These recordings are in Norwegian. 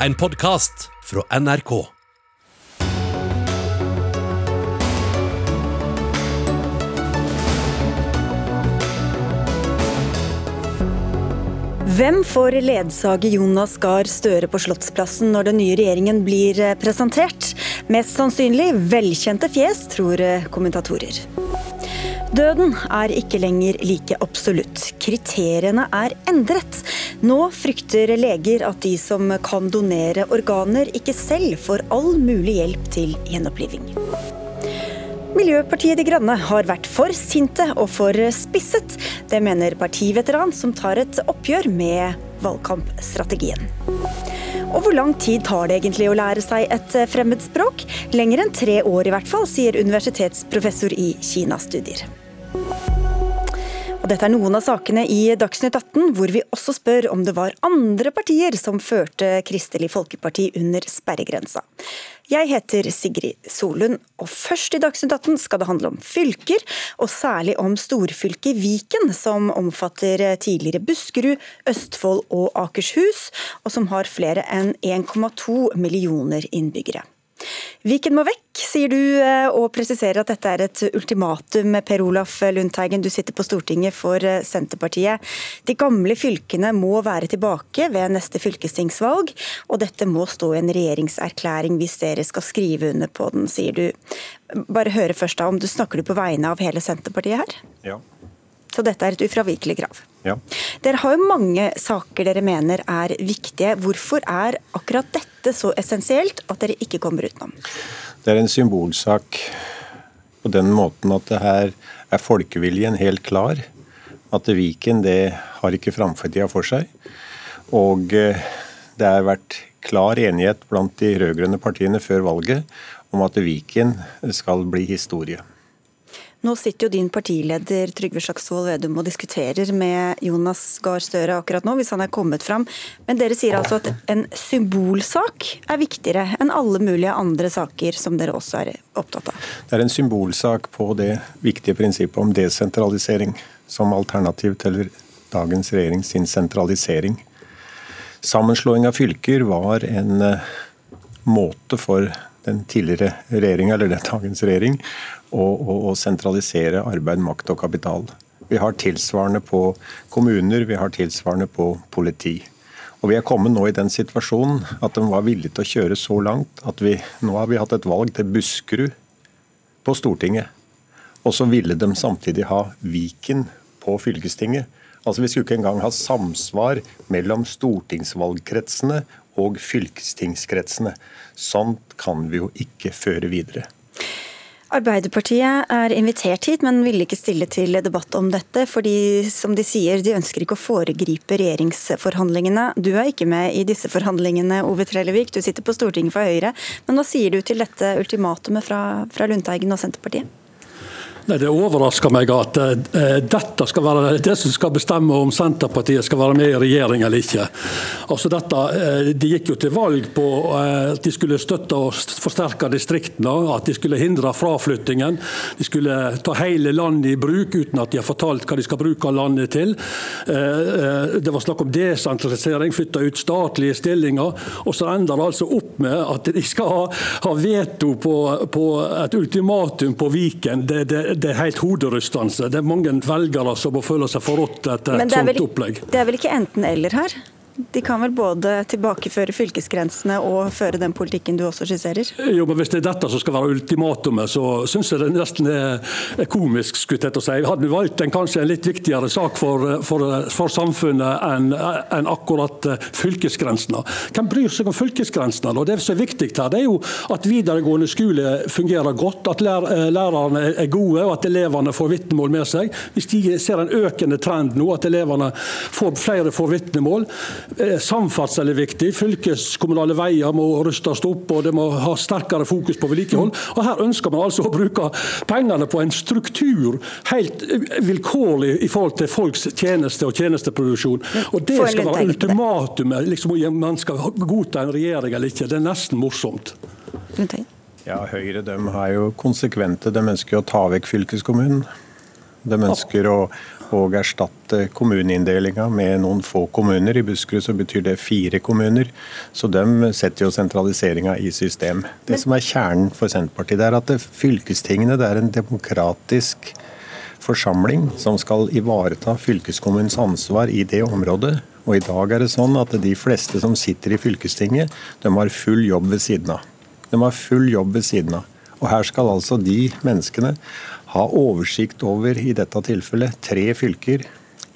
En podkast fra NRK. Hvem får ledsage Jonas Gahr Støre på Slottsplassen når den nye regjeringen blir eh, presentert? Mest sannsynlig velkjente fjes, tror eh, kommentatorer. Døden er ikke lenger like absolutt. Kriteriene er endret. Nå frykter leger at de som kan donere organer, ikke selv får all mulig hjelp til gjenoppliving. Miljøpartiet De Grønne har vært for sinte og for spisset. Det mener partiveteran som tar et oppgjør med valgkampstrategien. Og hvor lang tid tar det egentlig å lære seg et fremmedspråk? Lenger enn tre år i hvert fall, sier universitetsprofessor i Kinastudier. Og dette er noen av sakene i Dagsnytt 18, hvor vi også spør om det var andre partier som førte Kristelig Folkeparti under sperregrensa. Jeg heter Sigrid Solund, og først i Dagsnytt 18 skal det handle om fylker, og særlig om storfylket Viken, som omfatter tidligere Buskerud, Østfold og Akershus, og som har flere enn 1,2 millioner innbyggere. Viken må vekk, sier du, eh, og presiserer at dette er et ultimatum. Per Olaf Lundteigen, du sitter på Stortinget for eh, Senterpartiet. De gamle fylkene må være tilbake ved neste fylkestingsvalg, og dette må stå i en regjeringserklæring hvis dere skal skrive under på den, sier du. Bare høre først da, om du snakker du på vegne av hele Senterpartiet her? Ja. Så dette er et ufravikelig krav. Ja. Dere har jo mange saker dere mener er viktige. Hvorfor er akkurat dette så essensielt at dere ikke kommer utenom? Det er en symbolsak på den måten at det her er folkeviljen helt klar. At Viken det har ikke framtida for seg. Og eh, det har vært klar enighet blant de rød-grønne partiene før valget om at Viken skal bli historie. Nå sitter jo din partileder Trygve Slagsvold Vedum og diskuterer med Jonas Gahr Støre akkurat nå, hvis han er kommet fram. Men dere sier altså at en symbolsak er viktigere enn alle mulige andre saker som dere også er opptatt av? Det er en symbolsak på det viktige prinsippet om desentralisering som alternativ til dagens regjering sin sentralisering. Sammenslåing av fylker var en eh, måte for den tidligere regjeringa, eller den dagens regjering, å, sentralisere arbeid, makt og kapital. Vi har tilsvarende på kommuner, vi har tilsvarende på politi. Og Vi er kommet nå i den situasjonen at de var villige til å kjøre så langt at vi nå har vi hatt et valg til Buskerud på Stortinget. Og så ville de samtidig ha Viken på fylkestinget. Altså Vi skulle ikke engang ha samsvar mellom stortingsvalgkretsene og fylkestingskretsene. Sånt kan vi jo ikke føre videre. Arbeiderpartiet er invitert hit, men ville ikke stille til debatt om dette. fordi som de sier, de ønsker ikke å foregripe regjeringsforhandlingene. Du er ikke med i disse forhandlingene, Ove Trellevik. Du sitter på Stortinget for Høyre. Men hva sier du til dette ultimatumet fra, fra Lundteigen og Senterpartiet? Nei, Det overrasker meg at uh, dette skal være det som skal bestemme om Senterpartiet skal være med i regjering eller ikke. Altså dette, uh, De gikk jo til valg på uh, at de skulle støtte og forsterke distriktene, at de skulle hindre fraflyttingen. De skulle ta hele landet i bruk uten at de har fortalt hva de skal bruke landet til. Det var snakk om desentralisering, flytte ut statlige stillinger. Og så ender det altså opp med at de skal ha, ha veto på, på, et ultimatum på Viken. Det, det, det er helt hoderystende. Det er mange velgere som må føle seg forrådt etter et sånt opplegg. Det er vel ikke enten-eller her? De kan vel både tilbakeføre fylkesgrensene og føre den politikken du også skisserer? Jo, men Hvis det er dette som skal være ultimatumet, så syns jeg det nesten er komisk. skulle jeg si. Hadde vi valgt en kanskje en litt viktigere sak for, for, for samfunnet enn en akkurat eh, fylkesgrensene? Hvem bryr seg om fylkesgrensene? Og Det som er viktig her, det er jo at videregående skole fungerer godt, at lær, lærerne er gode og at elevene får vitnemål med seg. Hvis de ser en økende trend nå, at elevene får flere får vitnemål, Eh, samferdsel er viktig. Fylkeskommunale veier må rustes opp, og det må ha sterkere fokus på vedlikehold. Og Her ønsker man altså å bruke pengene på en struktur helt vilkårlig i forhold til folks tjeneste og tjenesteproduksjon. Og Det skal være ultimatumet. Liksom, om man skal godta en regjering eller ikke. Det er nesten morsomt. Ja, Høyre de er jo konsekvente. De ønsker å ta vekk fylkeskommunen. De ønsker å og erstatte kommuneinndelinga med noen få kommuner. I Buskerud så betyr det fire kommuner, så de setter jo sentraliseringa i system. Det som er kjernen for Senterpartiet, det er at fylkestingene det er en demokratisk forsamling som skal ivareta fylkeskommunens ansvar i det området. Og i dag er det sånn at de fleste som sitter i fylkestinget, de har full jobb ved siden av. De har full jobb ved siden av. Og her skal altså de menneskene ha oversikt over, i dette tilfellet, tre fylker,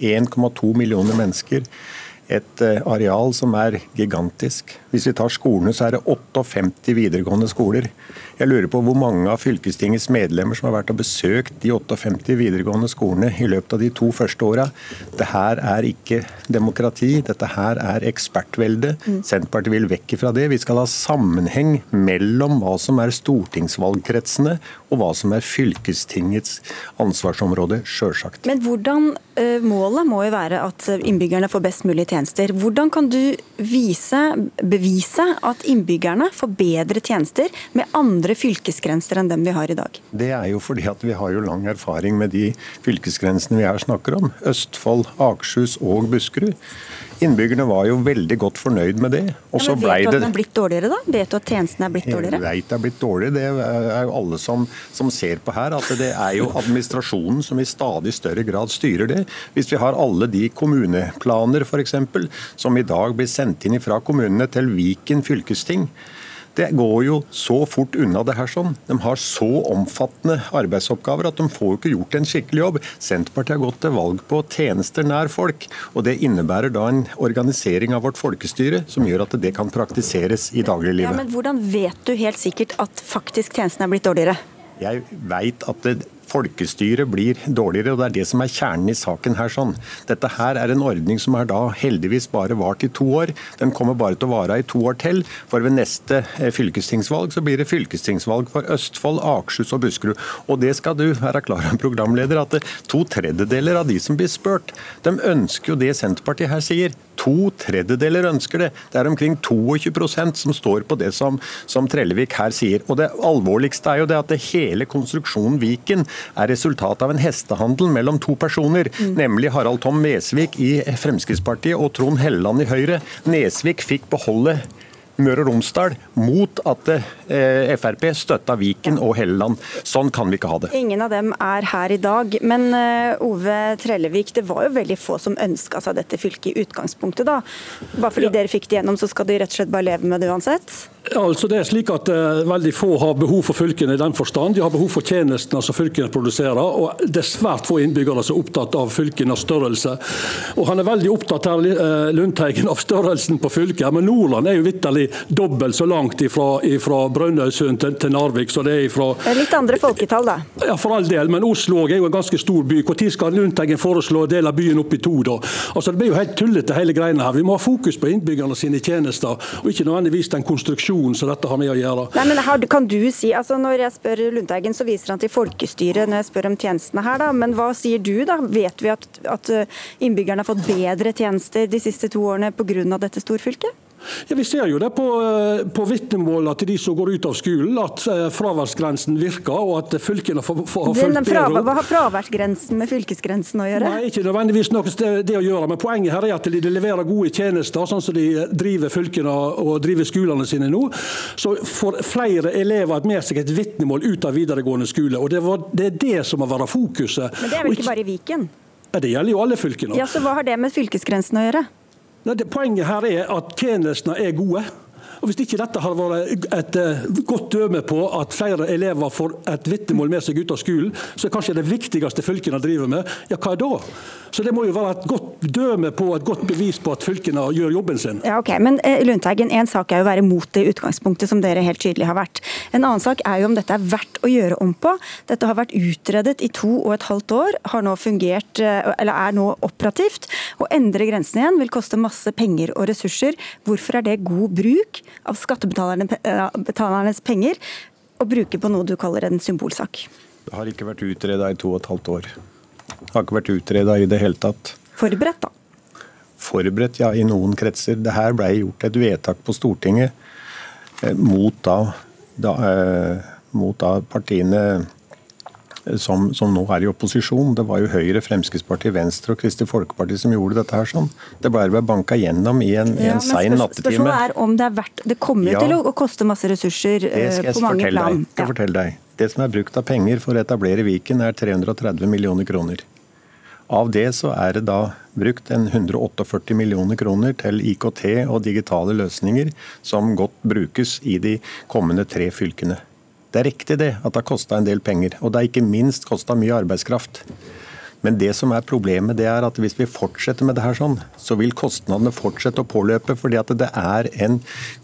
1,2 millioner mennesker, et eh, areal som er gigantisk. Hvis vi tar skolene, så er det 58 videregående skoler. Jeg lurer på hvor mange av fylkestingets medlemmer som har vært og besøkt de 58 videregående skolene i løpet av de to første åra. Dette er ikke demokrati, dette her er ekspertvelde. Mm. Senterpartiet vil vekk fra det. Vi skal ha sammenheng mellom hva som er stortingsvalgkretsene og hva som er fylkestingets ansvarsområde, sjølsagt. Men hvordan eh, Målet må jo være at innbyggerne får best mulig tjenester. Hvordan kan du vise, bevise bevise at innbyggerne får bedre tjenester med andre fylkesgrenser enn dem vi har i dag? Det er jo fordi at vi har jo lang erfaring med de fylkesgrensene vi her snakker om. Østfold, Akershus og Buskerud. Innbyggerne var jo veldig godt fornøyd med det. Og ja, men Vet du at den er blitt dårligere, da? Vet du at tjenestene er blitt dårligere? Jeg vet det er blitt dårligere. Det er jo alle som, som ser på her. At det er jo administrasjonen som i stadig større grad styrer det. Hvis vi har alle de kommuneplaner f.eks. som i dag blir sendt inn fra kommunene til Viken fylkesting det går jo så fort unna det her sånn. De har så omfattende arbeidsoppgaver at de får ikke gjort en skikkelig jobb. Senterpartiet har gått til valg på tjenester nær folk. og Det innebærer da en organisering av vårt folkestyre som gjør at det kan praktiseres i dagliglivet. Ja, men Hvordan vet du helt sikkert at faktisk tjenesten er blitt dårligere? Jeg veit at det folkestyret blir dårligere. og Det er det som er kjernen i saken her. sånn. Dette her er en ordning som er da heldigvis bare vart i to år. Den kommer bare til å vare i to år til. For ved neste eh, fylkestingsvalg så blir det fylkestingsvalg for Østfold, Akershus og Buskerud. Og det skal du være klar over, programleder, at to tredjedeler av de som blir spurt, de ønsker jo det Senterpartiet her sier. To tredjedeler ønsker det. Det er omkring 22% som står på det som, som Trellevik her sier. Og Det alvorligste er jo det at det hele konstruksjonen Viken er resultatet av en hestehandel mellom to personer, mm. nemlig Harald Tom Nesvik i Fremskrittspartiet og Trond Helleland i Høyre. Nesvik fikk beholde Møre og Romsdal mot at eh, Frp støtta Viken og Helleland. Sånn kan vi ikke ha det. Ingen av dem er her i dag. Men eh, Ove Trellevik, det var jo veldig få som ønska seg dette fylket i utgangspunktet. da. Bare fordi ja. dere fikk det gjennom, så skal de rett og slett bare leve med det uansett? Altså det er slik at uh, Veldig få har behov for fylkene i den forstand. De har behov for tjenestene som fylkene produserer. og Det er svært få innbyggere som er opptatt av fylkenes størrelse. Og Han er veldig opptatt her, uh, Lundteigen, av størrelsen på fylket. Men Nordland er jo vitterlig dobbelt så langt fra Brønnøysund til, til, Narvik. så det er ifra... Litt andre folketall, da. Ja, For all del. Men Oslo er jo en ganske stor by. Når skal Lundteigen foreslå å dele byen opp i to? da? Altså Det blir jo helt tullete hele greiene her. Vi må ha fokus på innbyggerne sine tjenester, og ikke nødvendigvis den konstruksjonen som dette har med å gjøre. Nei, men her, kan du si, altså Når jeg spør Lundteigen, så viser han til folkestyret når jeg spør om tjenestene her. da, Men hva sier du, da? Vet vi at, at innbyggerne har fått bedre tjenester de siste to årene pga. dette storfylket? Ja, Vi ser jo det på, eh, på vitnemålene til de som går ut av skolen, at eh, fraværsgrensen virker. og at fylkene får, får fulgt bedre Hva har fraværsgrensen med fylkesgrensen å gjøre? Nei, Ikke nødvendigvis noe det, det å gjøre, men poenget her er at de leverer gode tjenester, sånn som de driver fylkene og driver skolene sine nå. Så får flere elever med seg et vitnemål ut av videregående skole. og Det, var, det er det som må være fokuset. Men det er vel ikke bare i Viken? Ja, Det gjelder jo alle fylkene. Ja, Så hva har det med fylkesgrensen å gjøre? Poenget her er at tjenestene er gode. Og Hvis ikke dette har vært et eh, godt døme på at flere elever får et vitnemål med seg ut av skolen, så er kanskje det viktigste fylkene driver med, ja, hva er da? Så Det må jo være et godt døme på, et godt bevis på at fylkene gjør jobben sin. Ja, ok, Men eh, Lundteigen, en sak er jo å være mot det utgangspunktet, som dere helt tydelig har vært. En annen sak er jo om dette er verdt å gjøre om på. Dette har vært utredet i to og et halvt år, har nå fungert, eh, eller er nå operativt. Å endre grensen igjen vil koste masse penger og ressurser. Hvorfor er det god bruk av skattebetalernes penger å bruke på noe du kaller en symbolsak. Det har ikke vært utreda i to og et halvt år. Det har ikke vært utreda i det hele tatt. Forberedt, da? Forberedt, ja, i noen kretser. Det her ble gjort et vedtak på Stortinget eh, mot, da, da, eh, mot da partiene som, som, nå er i opposisjon. Det var jo Høyre, Fremskrittspartiet, Venstre og Kristelig Folkeparti som gjorde dette her sånn. Det ble bare banka gjennom i en, ja, en sein nattetime. Spørsmålet er om det er verdt Det kommer jo ja, til å koste masse ressurser på mange plan. Det skal jeg fortelle deg. Det som er brukt av penger for å etablere Viken, er 330 millioner kroner. Av det så er det da brukt en 148 millioner kroner til IKT og digitale løsninger, som godt brukes i de kommende tre fylkene. Det er riktig det, at det har kosta en del penger. Og det har ikke minst kosta mye arbeidskraft. Men det som er problemet, det er at hvis vi fortsetter med det her sånn, så vil kostnadene fortsette å påløpe. Fordi at det er en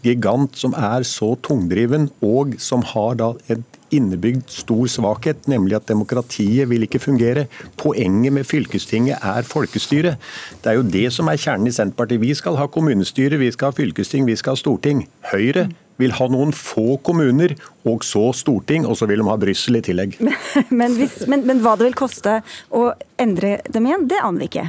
gigant som er så tungdriven, og som har da et innebygd stor svakhet, nemlig at demokratiet vil ikke fungere. Poenget med fylkestinget er folkestyre. Det er jo det som er kjernen i Senterpartiet. Vi skal ha kommunestyre, vi skal ha fylkesting, vi skal ha storting. Høyre vil ha noen få kommuner, og så storting, og så vil de ha Brussel i tillegg. Men, men, hvis, men, men hva det vil koste å endre dem igjen, det aner vi ikke.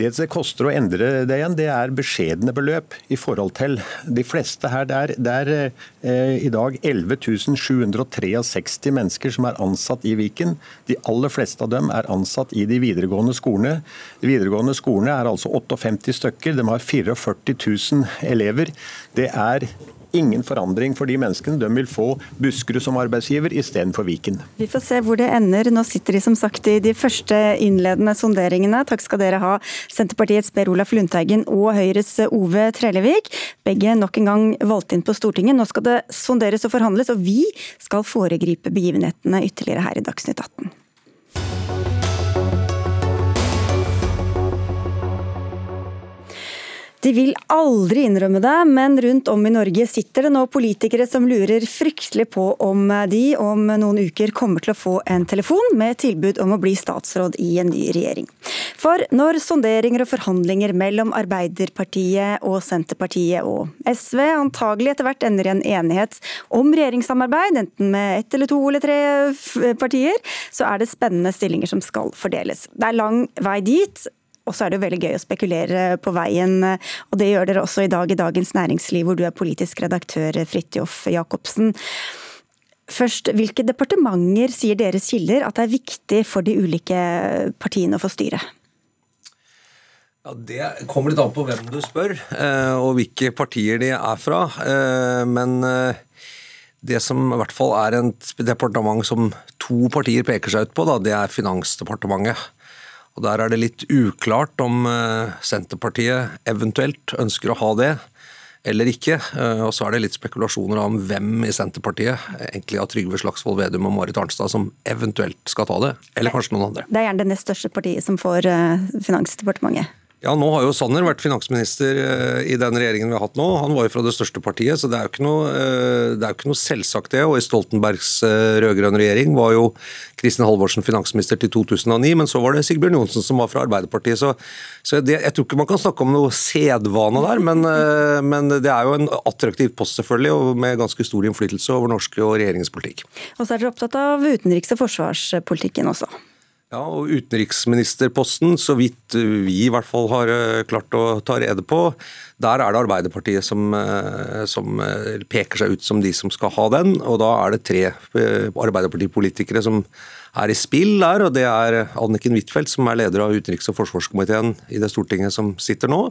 Det det koster å endre det igjen, det er beskjedne beløp i forhold til de fleste her. Det er, eh, i dag 11 763 mennesker som er ansatt i Viken. De aller fleste av dem er ansatt i de videregående skolene. De videregående skolene er altså 58 stykker. De har 44 000 elever. Det er ingen forandring for de menneskene. De vil få Buskerud som arbeidsgiver istedenfor Viken. Vi får se hvor det ender. Nå sitter de som sagt i de første innledende sonderingene. Takk skal dere ha, Senterpartiets Per Olaf Lundteigen og Høyres Ove Trellevik. Begge nok en gang valgt inn på Stortinget. Nå skal det sonderes og forhandles, og vi skal foregripe begivenhetene ytterligere her i Dagsnytt 18. De vil aldri innrømme det, men rundt om i Norge sitter det nå politikere som lurer fryktelig på om de om noen uker kommer til å få en telefon med tilbud om å bli statsråd i en ny regjering. For når sonderinger og forhandlinger mellom Arbeiderpartiet og Senterpartiet og SV antagelig etter hvert ender i en enighet om regjeringssamarbeid, enten med ett eller to eller tre partier, så er det spennende stillinger som skal fordeles. Det er lang vei dit, og så er det veldig gøy å spekulere på veien, og det gjør dere også i dag i Dagens Næringsliv, hvor du er politisk redaktør, Fridtjof Jacobsen. Først, hvilke departementer sier deres kilder at det er viktig for de ulike partiene å få styre? Ja, Det kommer litt an på hvem du spør, eh, og hvilke partier de er fra. Eh, men eh, det som i hvert fall er et departement som to partier peker seg ut på, det er Finansdepartementet. Og Der er det litt uklart om eh, Senterpartiet eventuelt ønsker å ha det eller ikke. Eh, og så er det litt spekulasjoner om hvem i Senterpartiet, egentlig av Trygve Slagsvold Vedum og Marit Arnstad, som eventuelt skal ta det. Eller kanskje noen andre. Det er gjerne det nest største partiet som får eh, Finansdepartementet. Ja, nå har jo Sanner vært finansminister eh, i den regjeringen vi har hatt nå. Han var jo fra det største partiet, så det er jo ikke noe, eh, det er jo ikke noe selvsagt det. Og i Stoltenbergs eh, rød-grønne regjering var jo Kristin Halvorsen finansminister til 2009, men så var det Sigbjørn Johnsen som var fra Arbeiderpartiet. Så, så det, jeg tror ikke man kan snakke om noe sedvane der, men, men, det er jo en attraktiv post selvfølgelig, og med ganske stor innflytelse over norsk og regjeringens politikk. Og så er dere opptatt av utenriks- og forsvarspolitikken også? Ja, og Utenriksministerposten, så vidt vi i hvert fall har eh, klart å ta rede på, der er det Arbeiderpartiet som, eh, som, eh, peker seg ut som de som skal ha den. Og da er det tre Arbeiderpartipolitikere som er i spill der, og det er Anniken Huitfeldt, som er leder av utenriks- og forsvarskomiteen i det Stortinget som sitter nå.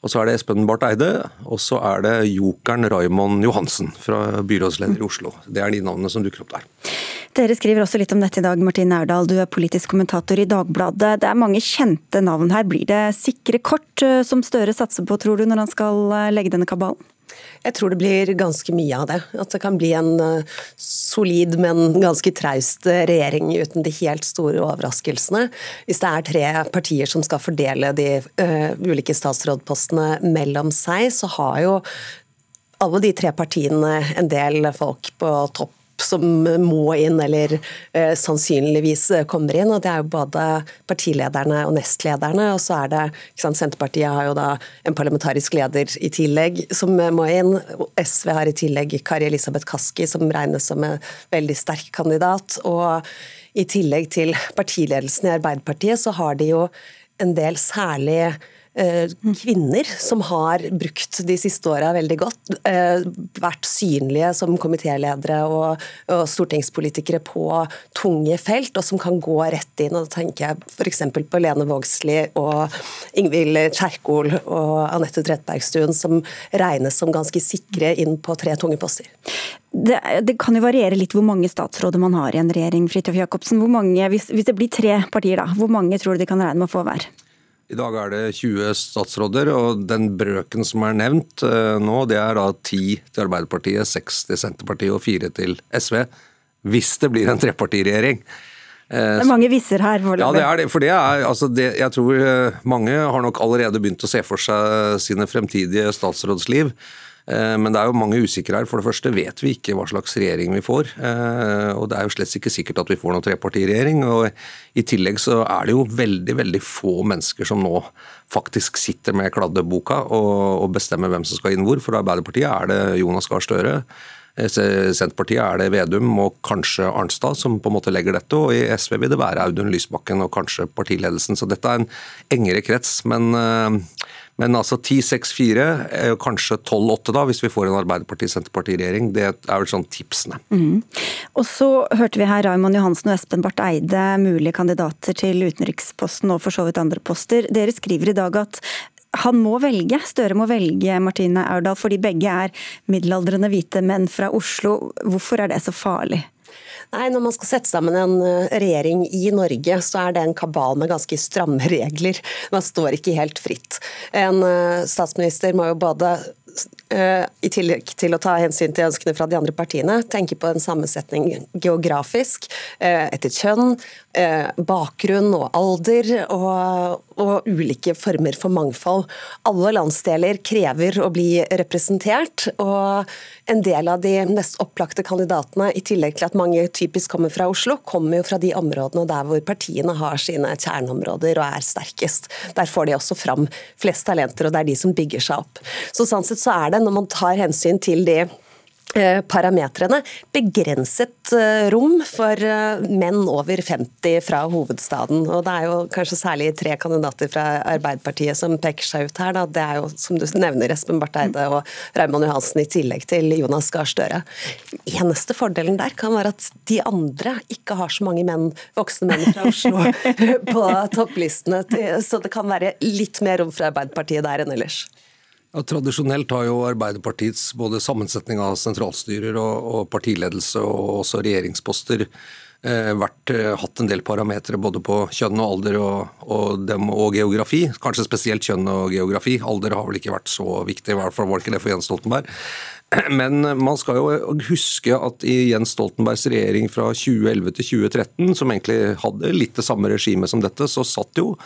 Og så er det Espen Barth Eide, og så er det jokeren Raymond Johansen, fra byrådsleder i Oslo. Det er de navnene som dukker opp der. Dere skriver også litt om dette i dag, Martin Aurdal. Du er politisk kommentator i Dagbladet. Det er mange kjente navn her. Blir det sikre kort eh, som Støre satser på, tror du, når han skal eh, legge denne kabalen? Jeg tror det blir ganske mye av det. At det kan bli en uh, solid, men ganske traust uh, regjering uten de helt store overraskelsene. Hvis det er tre partier som skal fordele de uh, ulike statsrådpostene mellom seg, så har jo alle de tre partiene en del folk på topp som må inn, eller eh, sannsynligvis kommer inn. og Det er jo både partilederne og nestlederne. Og så er det sant, Senterpartiet har jo da en parlamentarisk leder i tillegg som må inn. SV har i tillegg Kari Elisabeth Kaski, som regnes som en veldig sterk kandidat. Og i tillegg til partiledelsen i Arbeiderpartiet, så har de jo en del særlig eh, kvinner som har brukt de siste åra veldig godt. Eh, vært synlige som komitéledere og, stortingspolitikere på tunge felt, og som kan gå rett inn. og Da tenker jeg f.eks. på Lene Vågslid og Ingvild Kjerkol og Anette Trettebergstuen, som regnes som ganske sikre inn på tre tunge poster. Det, det, kan jo variere litt hvor mange statsråder man har i en regjering. Fridtjof Jacobsen. Hvis, hvis, det blir tre partier, da, hvor mange tror du de kan regne med å få hver? I dag er det 20 statsråder, og den brøken som er nevnt uh, nå, det er da 10 til Arbeiderpartiet, 6 til Senterpartiet og 4 til SV. Hvis det blir en trepartiregjering. Uh, det er mange visser her. Foreløpig. Ja, det er det. For det er, altså det, jeg tror uh, mange har nok allerede begynt å se for seg sine fremtidige statsrådsliv. Eh, men det er jo mange usikre her. For det første vet vi ikke hva slags regjering vi får. Eh, og det er jo slett ikke sikkert at vi får noen trepartiregjering. Og i tillegg så er det jo veldig, veldig få mennesker som nå faktisk sitter med kladdeboka og bestemmer hvem som skal inn hvor. For Arbeiderpartiet er det Jonas Gahr Støre. Eh, Senterpartiet er det Vedum og kanskje Arnstad som på en måte legger dette, og i SV vil det være Audun Lysbakken og kanskje partiledelsen. Så dette er en engere krets. Men men altså 10-6-4, kanskje 12-8 da, hvis vi får en Arbeiderparti-Senterparti-regjering. Det er vel sånn tipsene. Mm. Og så hørte vi her Raymond Johansen og Espen Barth Eide, mulige kandidater til utenriksposten og for så vidt andre poster. Dere skriver i dag at han må velge, Støre må velge Martine Aurdal, fordi begge er middelaldrende hvite menn fra Oslo. Hvorfor er det så farlig? Nei, Når man skal sette sammen en eh, regjering i Norge, så er det en kabal med ganske stramme regler. Man står ikke helt fritt. En eh, statsminister må jo både i tillegg til å ta hensyn til ønskene fra de andre partiene, tenke på en sammensetning geografisk, eh, etter kjønn, eh, bakgrunn og alder, og, og, ulike former for mangfold. Alle landsdeler krever å bli representert, og en del av de mest opplagte kandidatene, i tillegg til at mange typisk kommer fra Oslo, kommer jo fra de områdene der hvor partiene har sine kjerneområder og er sterkest. Der får de også fram flest talenter, og det er de som bygger seg opp. Så sånn sett så er det, når man tar hensyn til de eh, parametrene begrenset eh, rom for eh, menn over 50 fra hovedstaden. Og Det er jo kanskje særlig tre kandidater fra Arbeiderpartiet som peker seg ut her. Da. Det er jo, som du nevner, Espen Barth Eide og Raymond Johansen i tillegg til Jonas Gahr Støre. Eneste fordelen der kan være at de andre ikke har så mange menn, voksne menn fra Oslo på topplistene, så det kan være litt mer rom for Arbeiderpartiet der enn ellers. Ja, tradisjonelt har jo Arbeiderpartiets både sammensetning av sentralstyrer og, og partiledelse og også regjeringsposter eh, vært, eh, hatt en del parametere både på kjønn og alder og, og, dem, og, geografi. Kanskje spesielt kjønn og geografi. Alder har vel ikke vært så viktig, i hvert fall var ikke det for Jens Stoltenberg. Men man skal jo huske at i Jens Stoltenbergs regjering fra 2011 til 2013, som egentlig hadde litt det samme regimet som dette, så satt jo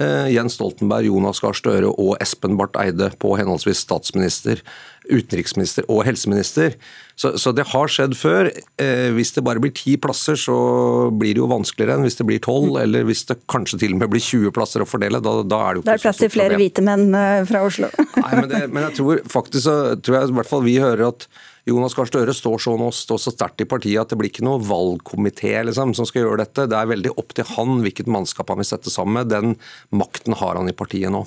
Eh, Jens Stoltenberg, Jonas Gahr Støre og Espen Barth Eide på henholdsvis statsminister, utenriksminister og helseminister. Så, så, det har skjedd før. Eh, hvis det bare blir ti plasser, så blir det jo vanskeligere enn hvis det blir tolv, mm. eller hvis det kanskje til og med blir 20 plasser å fordele. Da, da er det jo ikke Det er plass til flere hvite menn eh, fra Oslo. Nei, men, det, men, jeg tror faktisk så tror jeg i hvert fall vi hører at Jonas Gahr Støre står så, står så sterkt i partiet at det blir ikke noe valgkomité liksom, som skal gjøre dette. Det er veldig opp til han hvilket mannskap han vil sette sammen med. Den makten har han i partiet nå.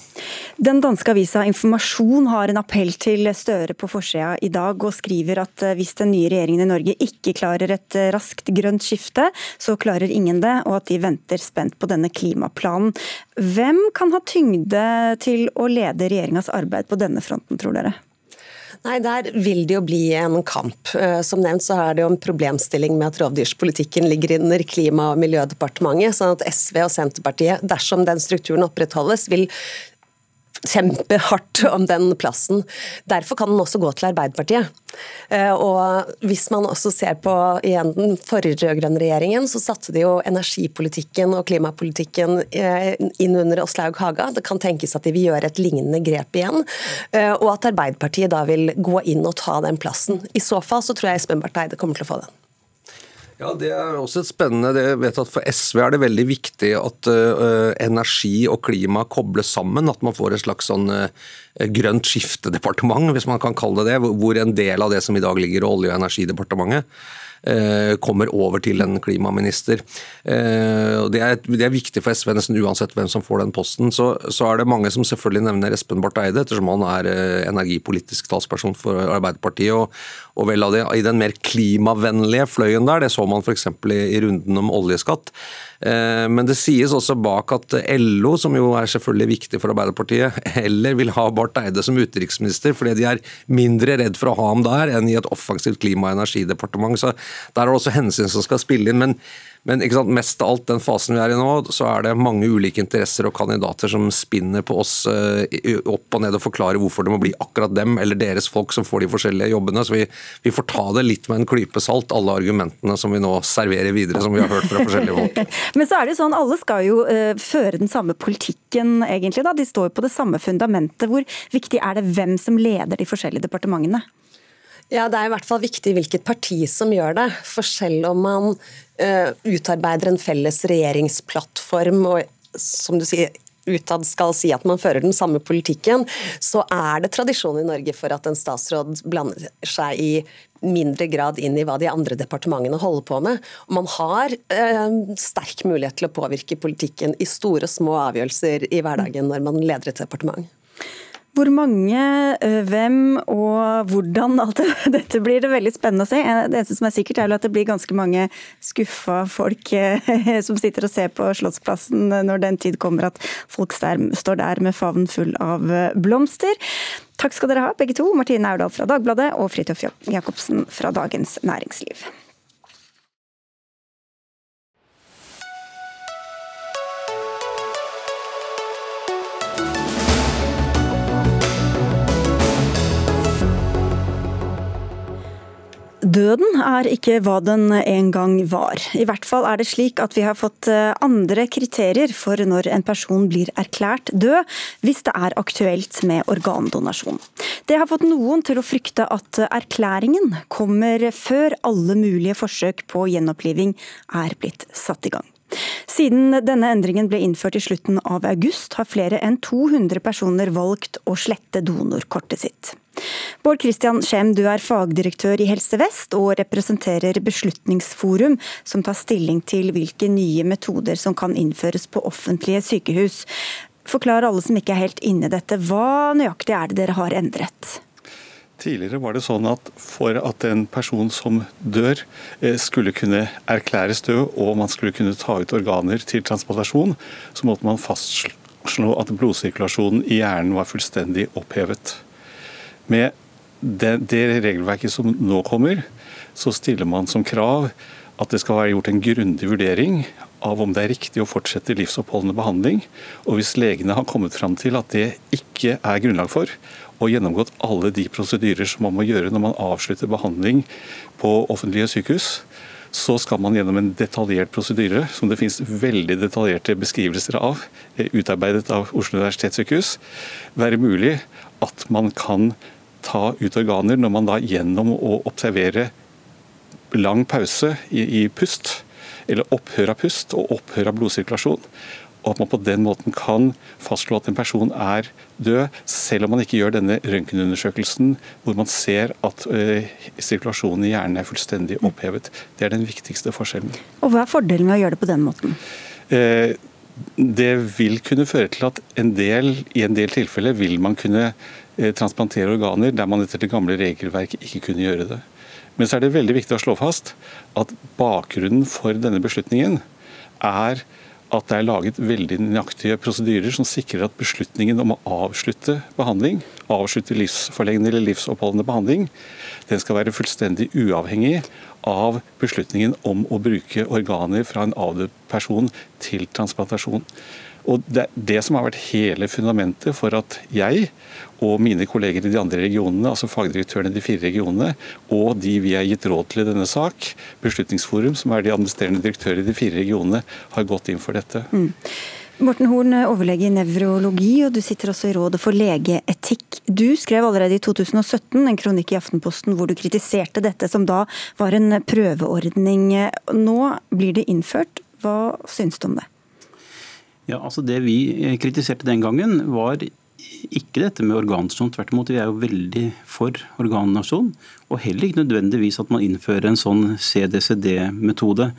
Den danske avisa Informasjon har en appell til Støre på forsida i dag, og skriver at eh, hvis den nye regjeringen i Norge ikke klarer et eh, raskt grønt skifte, så klarer ingen det, og at de venter spent på denne klimaplanen. Hvem kan ha tyngde til å lede regjeringas arbeid på denne fronten, tror dere? Nei, Der vil det jo bli en kamp. Eh, som nevnt så er det jo en problemstilling med at rovdyrspolitikken ligger under Klima- og miljødepartementet. sånn at SV og Senterpartiet, dersom den strukturen opprettholdes, vil kjempehardt om den plassen. Derfor kan den også gå til Arbeiderpartiet. Eh, og hvis man også ser på igjen den forrige rød-grønne regjeringen, så satte de jo energipolitikken og klimapolitikken eh, inn under Åslaug Haga. Det kan tenkes at de vil gjøre et lignende grep igjen, eh, og at Arbeiderpartiet da vil gå inn og ta den plassen. I så fall så tror jeg Espen Barth Eide kommer til å få den. Ja, Det er også et spennende. Jeg vet at For SV er det veldig viktig at uh, energi og klima kobles sammen. At man får et slags sånn uh, grønt skiftedepartement, hvis man kan kalle det det. Hvor en del av det som i dag ligger i Olje- og energidepartementet eh, kommer over til en klimaminister. Det er, det, er, viktig for SV nesten uansett hvem som får den posten. Så, så, er det mange som selvfølgelig nevner Espen Barth Eide, ettersom han er energipolitisk talsperson for Arbeiderpartiet. Og, og vel av det, I den mer klimavennlige fløyen der, det så man f.eks. I, i runden om oljeskatt. Eh, men det sies også bak at LO, som jo er selvfølgelig viktig for Arbeiderpartiet, heller vil ha Barth Eide som utenriksminister, fordi de er mindre redd for å ha ham der enn i et offensivt klima- og energidepartement. Så der er det også hensyn som skal spille inn. men men sant, mest av alt den fasen vi er i nå, så er det mange ulike interesser og kandidater som spinner på oss uh, opp og ned og forklarer hvorfor det må bli akkurat dem eller deres folk som får de forskjellige jobbene. Så vi, vi får ta det litt med en klype salt, alle argumentene som vi nå serverer videre, som vi har hørt fra forskjellige folk. Men så er det jo sånn, alle skal jo uh, føre den samme politikken, egentlig. da. De står på det samme fundamentet. Hvor viktig er det hvem som leder de forskjellige departementene? Ja, Det er i hvert fall viktig hvilket parti som gjør det. For selv om man uh, utarbeider en felles regjeringsplattform og som du sier, utad skal si at man fører den samme politikken, så er det tradisjon i Norge for at en statsråd blander seg i mindre grad inn i hva de andre departementene holder på med. Man har eh, sterk mulighet til å påvirke politikken i store og små avgjørelser i hverdagen når man leder et departement. Hvor mange, eh, hvem og hvordan alt dette blir det veldig spennende å se. Det eneste som er sikkert er at det blir ganske mange skuffa folk eh, som sitter og ser på Slottsplassen når den tid kommer at folk står der med favnen full av eh, blomster. Takk skal dere ha, begge to. Martine Aurdal fra Dagbladet og Fridtjof Jacobsen fra Dagens Næringsliv. Døden er ikke hva den en gang var. I hvert fall er det slik at vi har fått eh, andre kriterier for når en person blir erklært død, hvis det er aktuelt med organdonasjon. Det har fått noen til å frykte at erklæringen kommer før alle mulige forsøk på gjenoppliving er blitt satt i gang. Siden denne endringen ble innført i slutten av august, har flere enn 200 personer valgt å slette donorkortet sitt. Bård Christian Skjem, du er fagdirektør i Helse Vest og representerer Beslutningsforum, som tar stilling til hvilke nye metoder som kan innføres på offentlige sykehus. Forklar alle som ikke er helt inne i dette, hva nøyaktig er det dere har endret? Tidligere var det sånn at for at en person som dør eh, skulle kunne erklæres død og man skulle kunne ta ut organer til transplantasjon, så måtte man fastslå at blodsirkulasjonen i hjernen var fullstendig opphevet. Med det, det regelverket som nå kommer, så stiller man som krav at det skal være gjort en grundig vurdering av om det er riktig å fortsette livsoppholdende behandling. Og hvis legene har kommet fram til at det ikke er grunnlag for, og gjennomgått alle de prosedyrer som man må gjøre når man avslutter behandling på offentlige sykehus, så skal man gjennom en detaljert prosedyre, som det finnes veldig detaljerte beskrivelser av, eh, utarbeidet av Oslo universitetssykehus, være mulig at man kan ta ut organer når man da gjennom å observere lang pause i, i pust, eller opphør av pust og opphør av blodsirkulasjon, og at man på den måten kan fastslå at en person er død, selv om man ikke gjør denne røntgenundersøkelsen hvor man ser at uh, sirkulasjonen i hjernen er fullstendig opphevet. Det er den viktigste forskjellen. Og Hva er fordelen med å gjøre det på den måten? Uh, det vil kunne føre til at en del, i en del tilfeller vil man kunne Eh, transplantere organer der man etter det gamle regelverket ikke kunne gjøre det. Men så er det veldig viktig å slå fast at bakgrunnen for denne beslutningen er at det er laget veldig nøyaktige prosedyrer som sikrer at beslutningen om å avslutte behandling, avslutte livsforlengende eller livsoppholdende behandling, den skal være fullstendig uavhengig av beslutningen om å bruke organer fra en avdød person til transplantasjon. Og Det det som har vært hele fundamentet for at jeg og mine kolleger i de andre regionene, altså fagdirektørene i de fire regionene, og de vi har gitt råd til i denne sak, Beslutningsforum, som er de administrerende direktører i de fire regionene, har gått inn for dette. Mm. Morten Horn, overlege i nevrologi, og du sitter også i Rådet for legeetikk. Du skrev allerede i 2017 en kronikk i Aftenposten hvor du kritiserte dette, som da var en prøveordning. Nå blir det innført. Hva syns du om det? Ja, altså Det vi kritiserte den gangen, var ikke dette med organdonasjon. Tvert imot, vi er jo veldig for organdonasjon. Og heller ikke nødvendigvis at man innfører en sånn CDCD-metode.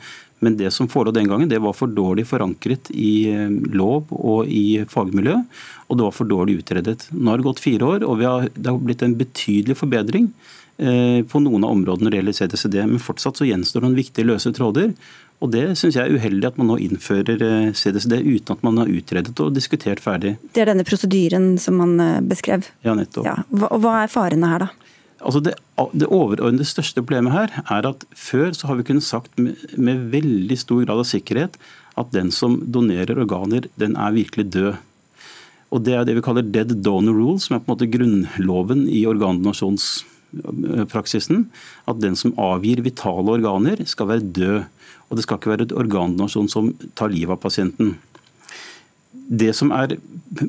Men det som forelå den gangen, det var for dårlig forankret i eh, lov og i fagmiljø. Og det var for dårlig utredet. Nå har det gått fire år, og har, det har blitt en betydelig forbedring eh, på noen av områdene når det gjelder CDCD. Men fortsatt så gjenstår noen viktige løse tråder. Og Det syns jeg er uheldig at man nå innfører CDCD eh, uten at man har utredet og diskutert ferdig. Det er denne prosedyren som man eh, beskrev? Ja, nettopp. Ja. Hva, hva er farene her, da? Altså det, det overordnede største problemet her er at før så har vi kunnet sagt med, med, veldig stor grad av sikkerhet at den som donerer organer, den er virkelig død. Og Det er det vi kaller dead donor rule, som er på en måte grunnloven i organdonasjonspraksisen. At den som avgir vitale organer, skal være død. Og det skal ikke være et organdonasjon som tar livet av pasienten. Det som er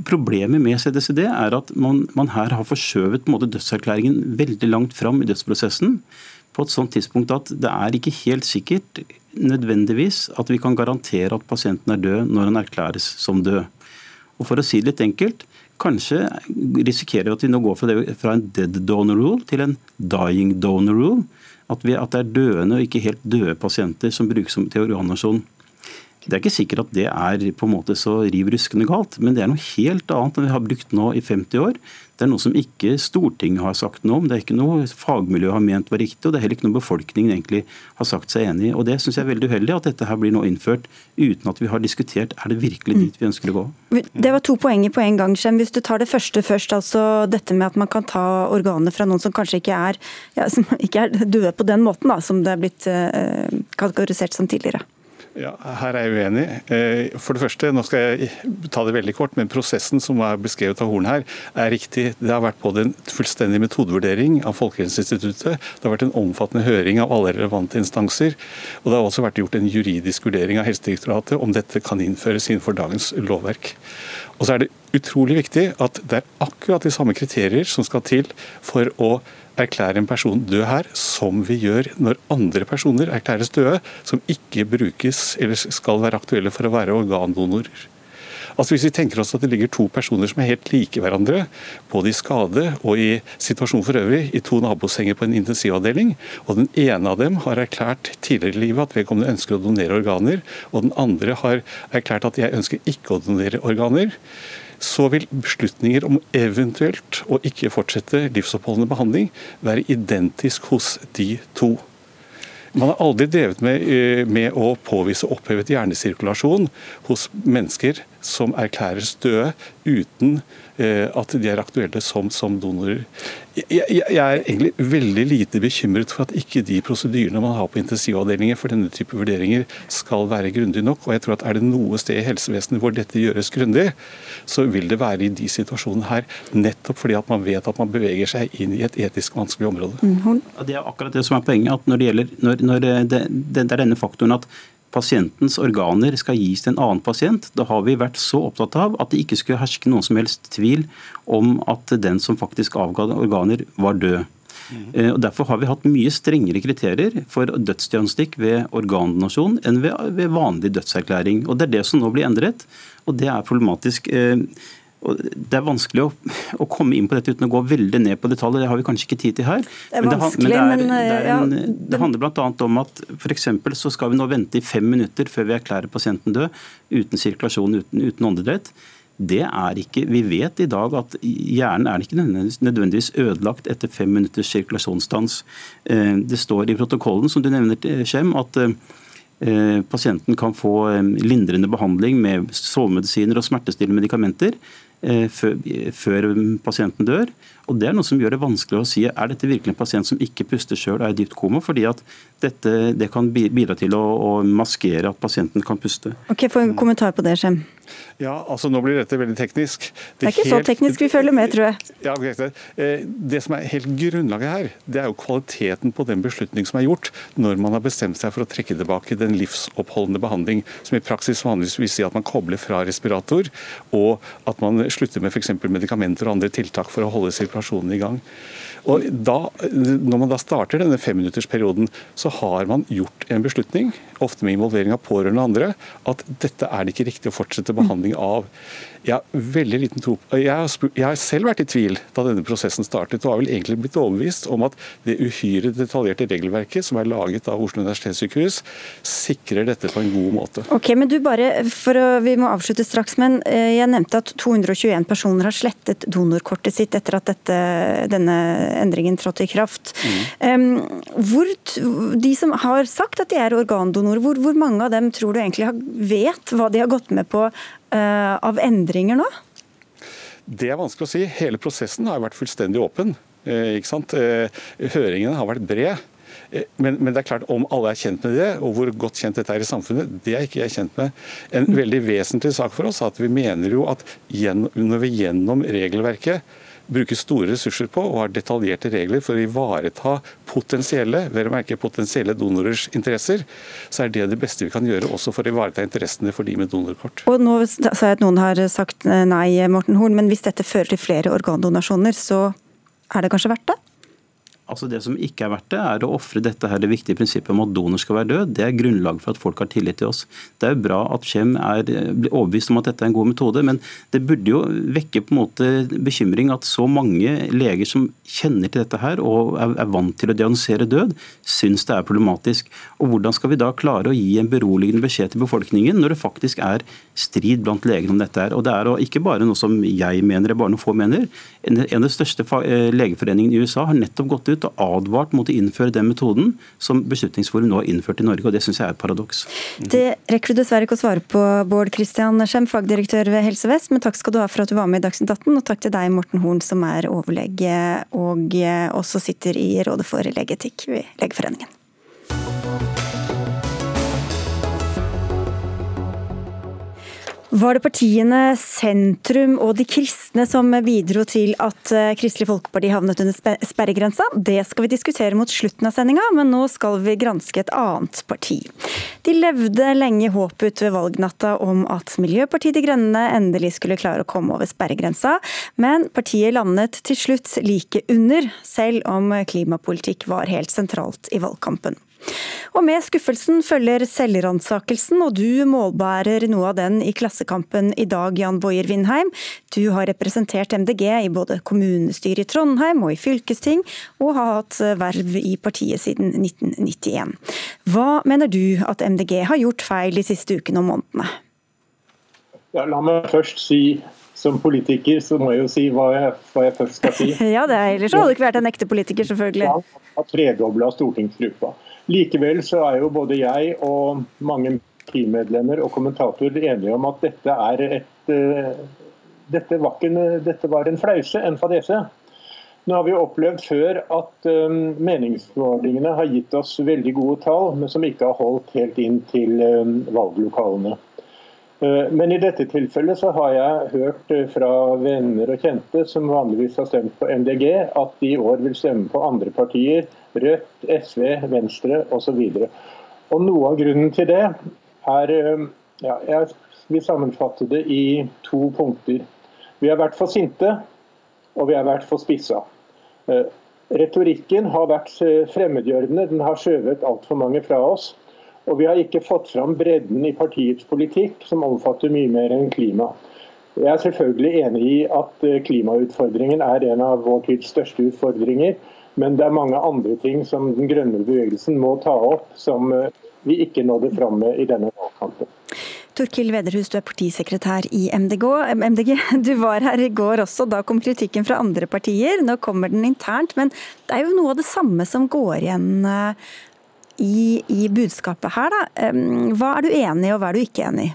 Problemet med CDCD er at man, man her har forskjøvet dødserklæringen veldig langt fram i dødsprosessen. På et sånt tidspunkt at det er ikke helt sikkert nødvendigvis at vi kan garantere at pasienten er død når han erklæres som død. Og For å si det litt enkelt, kanskje risikerer vi at vi nå går fra, det, fra en dead donor rule til en dying donor rule. At, vi, at, det er døende og ikke helt døde pasienter som brukes til organdonasjon. Det er ikke sikkert at det er på en måte så riv ruskende galt, men det er noe helt annet enn vi har brukt nå i 50 år. Det er noe som ikke Stortinget har sagt noe om, det er ikke noe fagmiljøet har ment var riktig, og det er heller ikke noe befolkningen egentlig har sagt seg enig i. Og Det syns jeg er veldig uheldig, at dette her blir nå innført uten at vi har diskutert er det virkelig dit vi ønsker å gå. Det var to poenger på en gang, Skjem. Hvis du tar det første først, altså dette med at man kan ta organer fra noen som kanskje ikke er, ja, som ikke er døde på den måten da, som det er blitt uh, kategorisert som tidligere. Ja, Her er jeg uenig. Eh, for det første, nå skal jeg ta det veldig kort, men prosessen som er beskrevet av Horn her, er riktig. Det har vært både en fullstendig metodevurdering av Folkehelseinstituttet, det har vært en omfattende høring av alle relevante instanser, og det har også vært gjort en juridisk vurdering av Helsedirektoratet om dette kan innføres innenfor dagens lovverk. Og så er det utrolig viktig at det er akkurat de samme kriterier som skal til for å erklære en person død her, som vi gjør når andre personer erklæres døde, som ikke brukes eller skal være aktuelle for å være organdonorer. Altså Hvis vi tenker oss at det ligger to personer som er helt like hverandre, både i skade og i situasjonen for øvrig, i to nabosenger på en intensivavdeling, og den ene av dem har erklært tidligere i livet at vedkommende ønsker å donere organer, og den andre har erklært at jeg ønsker ikke å donere organer, så vil beslutninger om eventuelt å ikke fortsette livsoppholdende behandling være identisk hos de to. Man har aldri drevet med, eh, med å påvise opphevet hjernesirkulasjon hos mennesker som erklæres døde uten eh, at de er aktuelle som, som donorer. Jeg, jeg, jeg, er egentlig veldig lite bekymret for at ikke de prosedyrene man har på intensivavdelinger for denne type vurderinger skal være grundige nok. og jeg tror at Er det noe sted i helsevesenet hvor dette gjøres grundig, så vil det være i de situasjonene her. Nettopp fordi at man vet at man beveger seg inn i et etisk vanskelig område. Mm, det er akkurat det som er poenget. at når det gjelder, når, når det, det, det er denne faktoren at pasientens organer skal gis til en annen pasient. Da har vi vært så opptatt av at det ikke skulle herske noen som helst tvil om at den som faktisk avga organer, var død. Mm. Og Derfor har vi hatt mye strengere kriterier for dødsdiagnostikk ved organdonasjon enn ved vanlig dødserklæring. Og Det er det som nå blir endret, og det er problematisk. Eh, og det er vanskelig å, å, komme inn på dette uten å gå veldig ned på detaljer. Det har vi kanskje ikke tid til her. Det er vanskelig, men det, er, det, er en, det handler bl.a. om at f.eks. så skal vi nå vente i fem minutter før vi erklærer pasienten død, uten sirkulasjon, uten, uten åndedrett. Det er ikke, Vi vet i dag at hjernen er ikke nødvendigvis ødelagt etter fem minutters sirkulasjonsstans. Eh, det står i protokollen som du nevner, Skjem, at eh, pasienten kan få eh, lindrende behandling med sovemedisiner og smertestillende medikamenter Eh, før, pasienten dør. Og Det er noe som gjør det vanskelig å si er dette virkelig en pasient som ikke puster sjøl og er i dypt koma, fordi at dette, det kan bidra til å, å, maskere at pasienten kan puste. Ok, Få en kommentar på det, Skjem. Ja, altså Nå blir dette veldig teknisk. Det, det er ikke helt, så teknisk vi følger med, tror jeg. Ja, eh, Det som er helt grunnlaget her, det er jo kvaliteten på den beslutning som er gjort når man har bestemt seg for å trekke tilbake den livsoppholdende behandling, som i praksis vanligvis vil si at man kobler fra respirator, og at man slutter med f.eks. medikamenter og andre tiltak for å holde sirkulasjonen i gang. Og da, Når man da starter denne femminuttersperioden, så har man gjort en beslutning, ofte med involvering av pårørende og andre, at dette er det ikke riktig å fortsette behandling av. Jeg har veldig liten tro jeg har, jeg har selv vært i tvil da denne prosessen startet, og har vel egentlig blitt overbevist om at det uhyre detaljerte regelverket som er laget av Oslo universitetssykehus, sikrer dette på en god måte. Ok, men du bare, for å, Vi må avslutte straks, men eh, jeg nevnte at 221 personer har slettet donorkortet sitt etter at dette, denne endringen trådte i kraft. Mm. Hvor, de som har sagt at de er organdonorer, hvor, hvor mange av dem tror du egentlig vet hva de har gått med på av endringer nå? Det er vanskelig å si. Hele prosessen har vært fullstendig åpen. Eh? Eh, høringene har vært bred. Men, men, det er klart, om alle er kjent med det, og hvor godt kjent dette er i samfunnet, det er ikke jeg kjent med. En veldig vesentlig sak for oss er at vi mener jo at når vi gjennom regelverket bruker store ressurser på og har detaljerte regler for å ivareta potensielle vel å merke potensielle donorers interesser, så er det det beste vi kan gjøre også for å ivareta interessene for de med donorkort. Og nå sa jeg at noen har sagt nei, Morten Horn, men hvis dette fører til flere organdonasjoner, så er det kanskje verdt det? Altså Det som ikke er verdt det, er å ofre dette her det viktige prinsippet om at donor skal være død. Det er grunnlag for at folk har tillit til oss. Det er jo bra at Kjem blir overbevist om at dette er en god metode, men det burde jo vekke på en måte bekymring at så mange leger som kjenner til dette her og er vant til å diagnosere død, syns det er problematisk. Og Hvordan skal vi da klare å gi en beroligende beskjed til befolkningen når det faktisk er strid blant leger om dette her? Og Det er ikke bare noe som jeg mener, bare noen få mener. En av de største eh, legeforeningene i USA har nettopp gått ut ut og advart mot å innføre den metoden som Beslutningsforum nå har innført i Norge, og det syns jeg er et paradoks. Det rekker du dessverre ikke å svare på, Bård Christian Skjem, fagdirektør ved Helse Vest, men takk skal du ha for at du var med i Dagsnytt 18, og takk til deg, Morten Horn, som er overlege og også sitter i Rådet for legeetikk ved Legeforeningen. Var det partiene Sentrum og de kristne som bidro til at eh, Kristelig Folkeparti havnet under sperregrensa? Det skal vi diskutere mot slutten av sendinga, men nå skal vi granske et annet parti. De levde lenge håpet ut ved valgnatta om at Miljøpartiet De Grønne endelig skulle klare å komme over sperregrensa, men partiet landet til slutt like under, selv om klimapolitikk var helt sentralt i valgkampen. Og med skuffelsen følger selvransakelsen, og du målbærer noe av den i Klassekampen i dag, Jan Bojer Vindheim. Du har representert MDG i både kommunestyret i Trondheim og i fylkesting, og har hatt verv i partiet siden 1991. Hva mener du at MDG har gjort feil de siste ukene og månedene? Ja, la meg først si som politiker så må jeg jo si hva jeg, hva jeg først skal si. ja, det er, Ellers hadde du ikke vært en ekte politiker, selvfølgelig. Ja, har tredobla stortingsgruppa. Likevel så er jo både jeg og mange partimedlemmer og kommentatorer enige om at dette er et uh, dette, var en, dette var en flause, en fadese. Nå har vi opplevd før at um, meningsmålingene har gitt oss veldig gode tall, men som ikke har holdt helt inn til um, valglokalene. Men i dette tilfellet så har jeg hørt fra venner og kjente som vanligvis har stemt på MDG, at de i år vil stemme på andre partier Rødt, SV, Venstre osv. Noe av grunnen til det er eh, ja, Jeg vil sammenfatte det i to punkter. Vi har vært for sinte, og vi har vært for spissa. Eh, retorikken har vært eh, fremmedgjørende, den har skjøvet altfor mange fra oss. Og vi har ikke fått fram bredden i partiets politikk, som omfatter mye mer enn klima. Jeg er selvfølgelig enig i at klimautfordringen er en av vår tids største utfordringer. Men det er mange andre ting som den grønne bevegelsen må ta opp, som eh, vi ikke nådde fram med i denne valgkampen. Torkild Vederhus, du er partisekretær i MDG. MDG. Du var her i går også, da kom kritikken fra andre partier. Nå kommer den internt, men det er jo noe av det samme som går igjen eh, i, i budskapet her. Da. Hva er du enig i, og hva er du ikke enig i?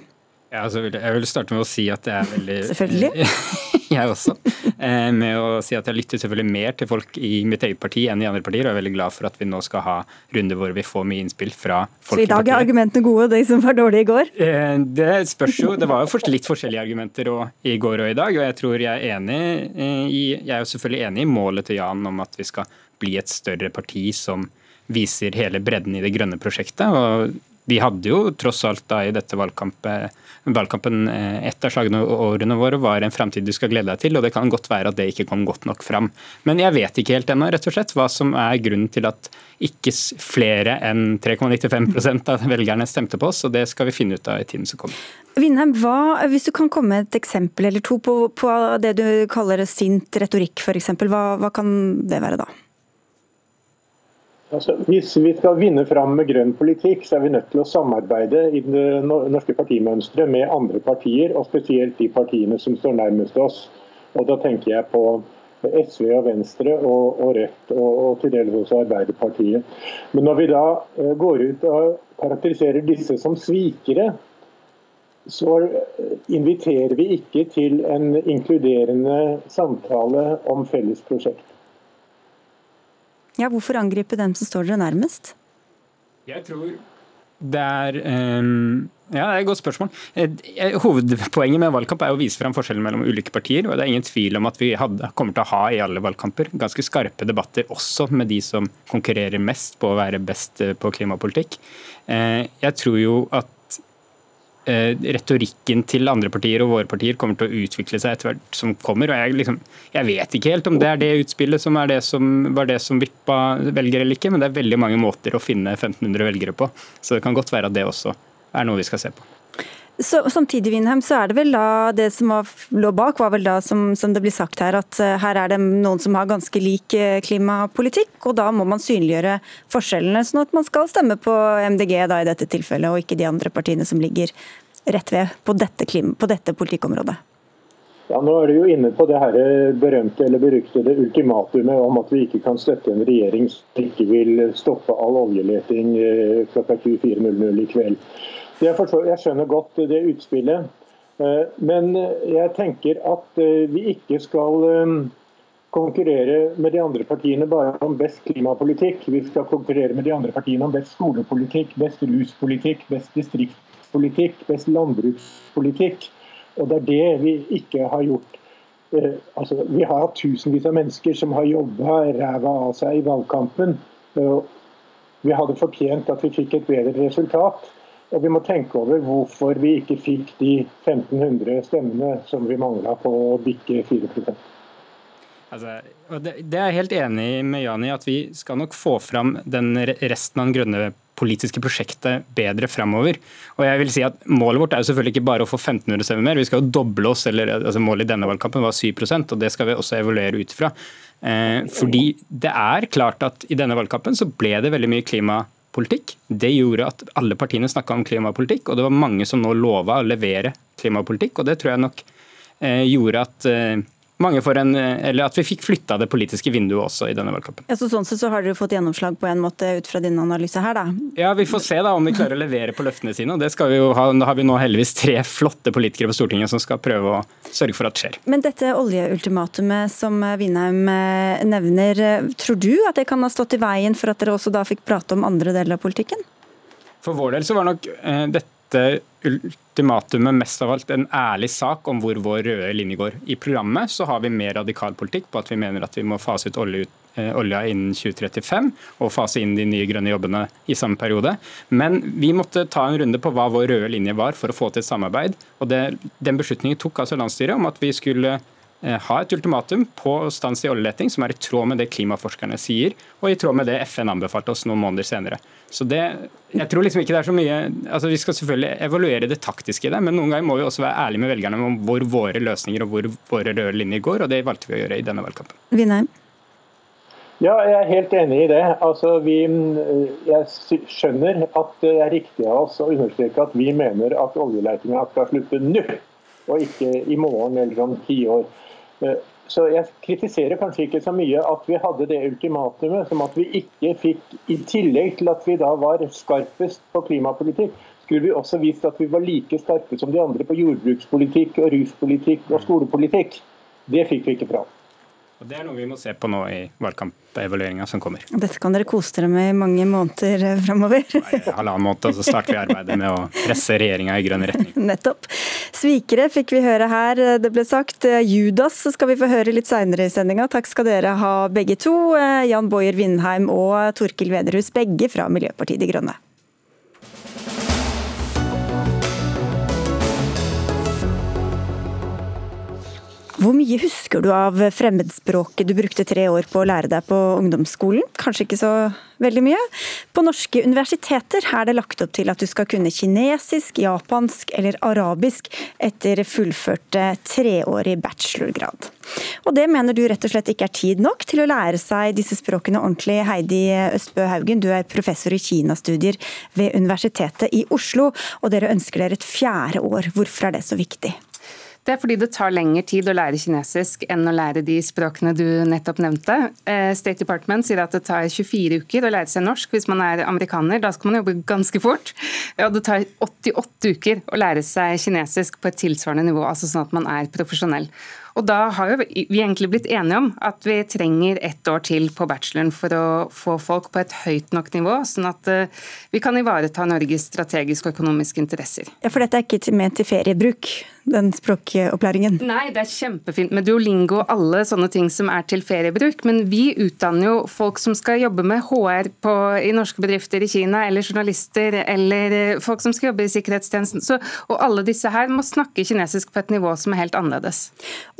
Ja, altså, jeg vil starte med å si at det er veldig Selvfølgelig. jeg også. Eh, med å si at jeg lytter selvfølgelig mer til folk i mitt eget parti enn i andre partier, og er veldig glad for at vi nå skal ha runder hvor vi får mye innspill fra folk i partiet. Så i dag er argumentene gode, de som var dårlige i går? Eh, det spørs jo. Det var jo litt forskjellige argumenter i går og i dag, og jeg tror jeg er enig i Jeg er jo selvfølgelig enig i målet til Jan om at vi skal bli et større parti som viser hele bredden i det grønne prosjektet. og vi hadde jo tross alt da i dette valgkampet valgkampen Et ett av slagordene våre var en framtid du skal glede deg til, og det kan godt være at det ikke kom godt nok fram. Men jeg vet ikke helt ennå rett og slett hva som er grunnen til at ikke flere enn 3,95% av velgerne stemte på oss, og det skal vi finne ut av i tiden som kommer. Vindheim, hva, hvis du kan komme med et eksempel eller to på, på det du kaller sint retorikk f.eks., hva, hva kan det være da? Altså, hvis vi skal vinne fram med grønn politikk, så er vi nødt til å samarbeide i det norske partimønsteret med andre partier, og spesielt de partiene som står nærmest oss. Og Da tenker jeg på SV og Venstre og, og Rødt, og, og, til dels også Arbeiderpartiet. Men når vi da eh, går ut og karakteriserer disse som svikere, så eh, inviterer vi ikke til en inkluderende samtale om felles prosjekt. Ja, Hvorfor angripe dem som står dere nærmest? Jeg tror det er um, ja, det er et godt spørsmål. Eh, hovedpoenget med valgkamp er å vise frem forskjellen mellom ulike partier. og Det er ingen tvil om at vi hadde, kommer til å ha i alle valgkamper ganske skarpe debatter også med de som konkurrerer mest på å være best eh, på klimapolitikk. Eh, jeg tror jo at retorikken til andre partier og våre partier kommer til å utvikle seg etter hvert som kommer. og jeg, liksom, jeg, vet ikke helt om det er det utspillet som, det som var det som vippa velgere eller ikke, men det er veldig mange måter å finne 1500 velgere på. Så det kan godt være at det også er noe vi skal se på. Så, samtidig Winheim, så er det vel da det som var, lå bak, var vel da som, som, det blir sagt her, at uh, her er det noen som har ganske lik uh, klimapolitikk, og da må man synliggjøre forskjellene, sånn at man skal stemme på MDG da i dette tilfellet, og ikke de andre partiene som ligger rett ved på dette, klima, på dette politikkområdet. Ja, nå er du jo inne på det her berømte eller beryktede ultimatumet om at vi ikke kan støtte en regjering som ikke vil stoppe all oljeleting eh, klokka 24.00 i kveld. Jeg skjønner godt det utspillet, eh, men jeg tenker at eh, vi ikke skal konkurrere med de andre partiene bare om best klimapolitikk. Vi skal konkurrere med de andre partiene om best skolepolitikk, best ruspolitikk, best distriktspolitikk, best landbrukspolitikk. Og det er det vi ikke har gjort. Eh, altså, vi har hatt tusenvis av mennesker som har jobba ræva av seg i valgkampen. Vi hadde fortjent at vi fikk et bedre resultat. Og vi må tenke over hvorfor vi ikke fikk de 1500 stemmene som vi mangla på å bikke 4 Altså, det, det er jeg helt enig med Jan i, at vi skal nok få fram den resten av den grønne politiske prosjektet bedre framover. Og jeg vil si at Målet vårt er jo selvfølgelig ikke bare å få 1500 stemmer mer, vi skal jo doble oss. eller altså Målet i denne valgkampen var 7% og det skal vi også evaluere ut ifra. Eh, fordi det er klart at i denne valgkampen så ble det veldig mye klimapolitikk. Det gjorde at alle partiene snakka om klimapolitikk, og det var mange som nå lova å levere klimapolitikk. og Det tror jeg nok eh, gjorde at eh, en, eller at vi fikk flytta det politiske vinduet også i denne valgkampen. Ja, så sånn sett så har dere fått gjennomslag på en måte ut fra din analyse her, da? Ja, vi får se da om vi klarer å levere på løftene sine. og det skal vi jo ha. Da har vi nå heldigvis tre flotte politikere på Stortinget som skal prøve å sørge for at det skjer. Men dette oljeultimatumet som Vinheim eh, nevner, tror du at det kan ha stått i veien for at dere også da fikk prate om andre deler av politikken? For vår del så var nok eh, dette ultimatumet mest av alt en ærlig sak om hvor vår røde linje går. I programmet så har vi mer radikal politikk på at vi mener at vi må fase ut olje, ut olja innen 2035 og fase inn de nye grønne jobbene i samme periode. Men vi måtte ta en runde på hva vår røde linje var for å få til et samarbeid. og det, Den beslutningen tok altså landsstyret om at vi skulle Eh, ha et ultimatum på stans i oljeleting som er i tråd med det klimaforskerne sier, og i tråd med det FN anbefalte oss noen måneder senere. Så det, jeg tror liksom ikke det er så mye, altså Vi skal selvfølgelig evaluere det taktiske i det, men noen ganger må vi også være ærlige med velgerne om hvor våre løsninger og hvor våre røde linjer går, og det valgte vi å gjøre i denne valgkampen. Vinheim. Ja, jeg er helt enig i det. Altså, vi, jeg skjønner at det er riktig av oss å understreke at vi mener at oljeletinga skal slutte nå, og ikke i morgen eller om ti år. Eh, så jeg kritiserer kanskje ikke så mye at vi hadde det ultimatumet, som at vi ikke fikk, i tillegg til at vi da var skarpest på klimapolitikk, skulle vi også vist at vi var like skarpe som de andre på jordbrukspolitikk og ruspolitikk og skolepolitikk. Det fikk vi ikke fram. Og Det er noe vi må se på nå i valgkampevalueringa som kommer. Dette kan dere kose dere med i mange måneder eh, framover. Halvannen måned, og så starter vi arbeidet med å presse regjeringa i grønn retning. Nettopp. Svikere fikk vi høre her, det ble sagt. Judas skal vi få høre litt seinere i sendinga. Takk skal dere ha begge to. Jan Bojer Vindheim og Torkil Vederhus, begge fra Miljøpartiet De Grønne. Hvor mye husker du av fremmedspråket du brukte tre år på å lære deg på ungdomsskolen? Kanskje ikke så veldig mye. På norske universiteter er det lagt opp til at du skal kunne kinesisk, japansk eller arabisk etter fullførte treårig bachelorgrad. Og Det mener du rett og slett ikke er tid nok til å lære seg disse språkene ordentlig. Heidi Østbø Haugen, du er professor i kinastudier ved Universitetet i Oslo, og dere ønsker dere et fjerde år. Hvorfor er det så viktig? Det er fordi det tar lengre tid å lære kinesisk enn å lære de språkene du nettopp nevnte. Eh, State Department sier at det tar 24 uker å lære seg norsk hvis man er amerikaner. Da skal man jobbe ganske fort. Og det tar 88 uker å lære seg kinesisk på et tilsvarende nivå, altså sånn at man er profesjonell. Og da har vi egentlig blitt enige om at vi trenger ett år til på bacheloren for å få folk på et høyt nok nivå, sånn at eh, vi kan ivareta Norges strategiske og økonomiske interesser. Ja, For dette er ikke ment til feriebruk? Den språkopplæringen? Nei, det er kjempefint med duolingo og alle sånne ting som er til feriebruk. Men vi utdanner jo folk som skal jobbe med HR på, i norske bedrifter i Kina, eller journalister, eller eh, folk som skal jobbe i sikkerhetstjenesten. Så, og alle disse her må snakke kinesisk på et nivå som er helt annerledes.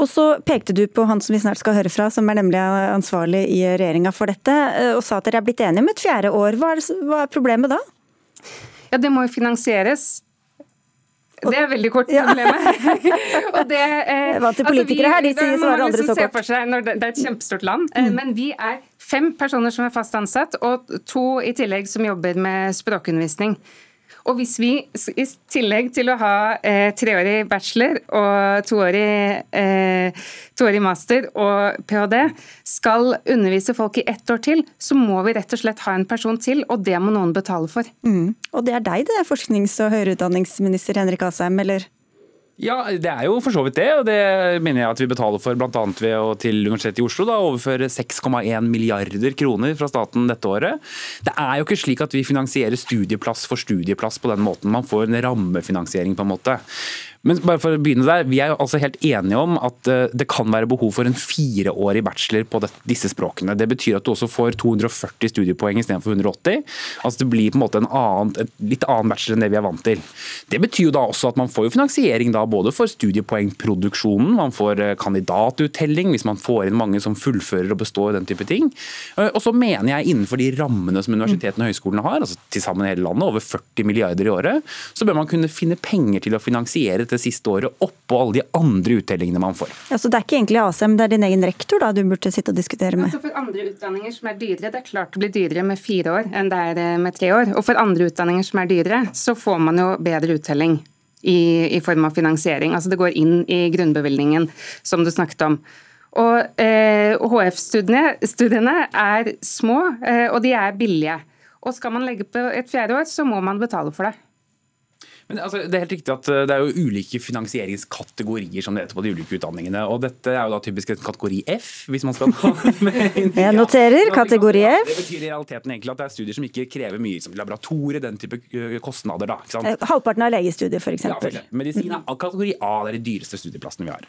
Og så pekte du på han som vi snart skal høre fra, som er nemlig ansvarlig i regjeringa for dette, eh, og sa at dere er blitt enige om et fjerde år. Hva er, hva er problemet da? Ja, Det må jo finansieres. Det er veldig kort problemet. og det, eh, Vant til politikere altså, vi, her, de sier svarer aldri så kort. Seg, det, det er et kjempestort land, eh, mm. men vi er fem personer som er fast ansatt, og to i tillegg som jobber med språkundervisning. Og hvis vi i tillegg til å ha eh, treårig bachelor og toårig, eh, toårig master og ph.d. skal undervise folk i ett år til, så må vi rett og slett ha en person til, og det må noen betale for. Mm. Og det er deg det, forsknings- og høyere utdanningsminister Henrik Asheim, eller? Ja, det er jo for så vidt det. og Det mener jeg at vi betaler for bl.a. ved å til Universitetet i Oslo da, overføre 6,1 milliarder kroner fra staten dette året. Det er jo ikke slik at vi finansierer studieplass for studieplass på den måten. Man får en rammefinansiering på en måte. Men bare for å begynne der, Vi er jo altså helt enige om at eh, det kan være behov for en fireårig bachelor på disse språkene. Det betyr at du også får 240 studiepoeng istedenfor 180. Altså Det blir på en måte en annen, et litt annen bachelor enn det vi er vant til. Det betyr jo da også at man får jo finansiering da både for studiepoengproduksjonen, man får eh, kandidatuttelling hvis man får inn mange som fullfører og består den type ting. Eh, og så mener jeg innenfor de rammene som universitetene og høyskolene har, altså til sammen hele landet, over 40 milliarder i året, så bør man kunne finne penger til å finansiere dette siste året oppå alle de andre uttellingene man får. Ja, så Det er ikke egentlig ASM, det er din egen rektor da du burde sitte og diskutere med? Altså for andre utdanninger som er dyrere, Det er klart det blir dyrere med fire år enn det er eh, med tre år. Og for andre utdanninger som er dyrere, så får man jo bedre uttelling. I, i form av finansiering. Altså Det går inn i grunnbevilgningen, som du snakket om. Og eh, HF-studiene er små, eh, og de er billige. Og skal man legge på et fjerde år, så må man betale for det. Men altså, det er helt riktig at eh, det er jo ulike finansieringskategorier som det heter på de ulike utdanningene. og Dette er jo da typisk en kategori F, hvis man skal Jeg noterer kategori F. Det betyr i realiteten egentlig at det er studier som ikke krever mye som laboratorie, den type eh, kostnader. da, ikke sant? Eh, halvparten av legestudiet, f.eks. Ja, for Medisin er kategori A, det er de dyreste studieplassene vi har.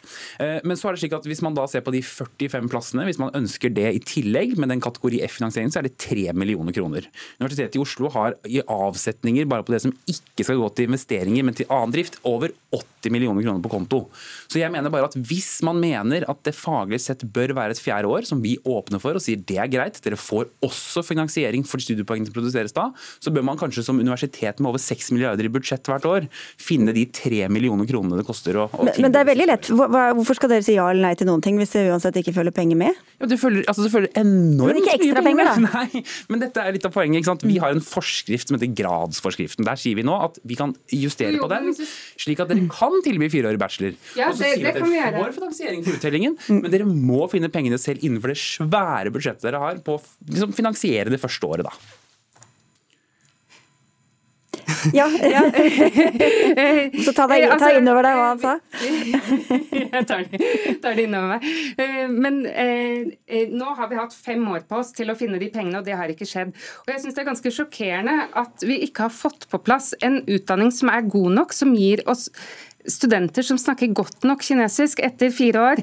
Men så er det slik at hvis man da ser på de 45 plassene, hvis man ønsker det i tillegg med den kategori F-finansieringen, så er det 3 millioner kroner. Universitetet i Oslo har i avsetninger bare på det som ikke skal gå til investering investeringer, men til annen drift over 80 millioner kroner på konto. Så jeg mener bare at hvis man mener at det faglig sett bør være et fjerde år, som vi åpner for og sier det er greit, dere får også finansiering for studiepoengene som produseres da, så bør man kanskje som universitet med over 6 milliarder i budsjett hvert år finne de 3 millioner kronene det koster å, å men, men, det er veldig lett. Hvorfor skal dere si ja eller nei til noen ting hvis det uansett ikke følger penger med? Ja, det følger, altså, det følger enormt ikke ekstra penger, da? Nei, men dette er litt av poenget. Vi har en forskrift som heter gradsforskriften. Der sier vi nå at vi kan justere på den, slik at dere kan tilby fireårig bachelor. Ja, og så sier vi at dere får finansiering til uttellingen, men dere må finne pengene selv innenfor det svære budsjettet dere har på å liksom, finansiere det første året. da. Ja. Så ta, deg, ta inn over deg hva han sa. Jeg tar det, tar det innover meg. Eh, men eh, eh, nå har vi hatt fem år på oss til å finne de pengene, og det har ikke skjedd. Og jeg syns det er ganske sjokkerende at vi ikke har fått på plass en utdanning som er god nok, som gir oss studenter som snakker godt nok kinesisk etter fire år.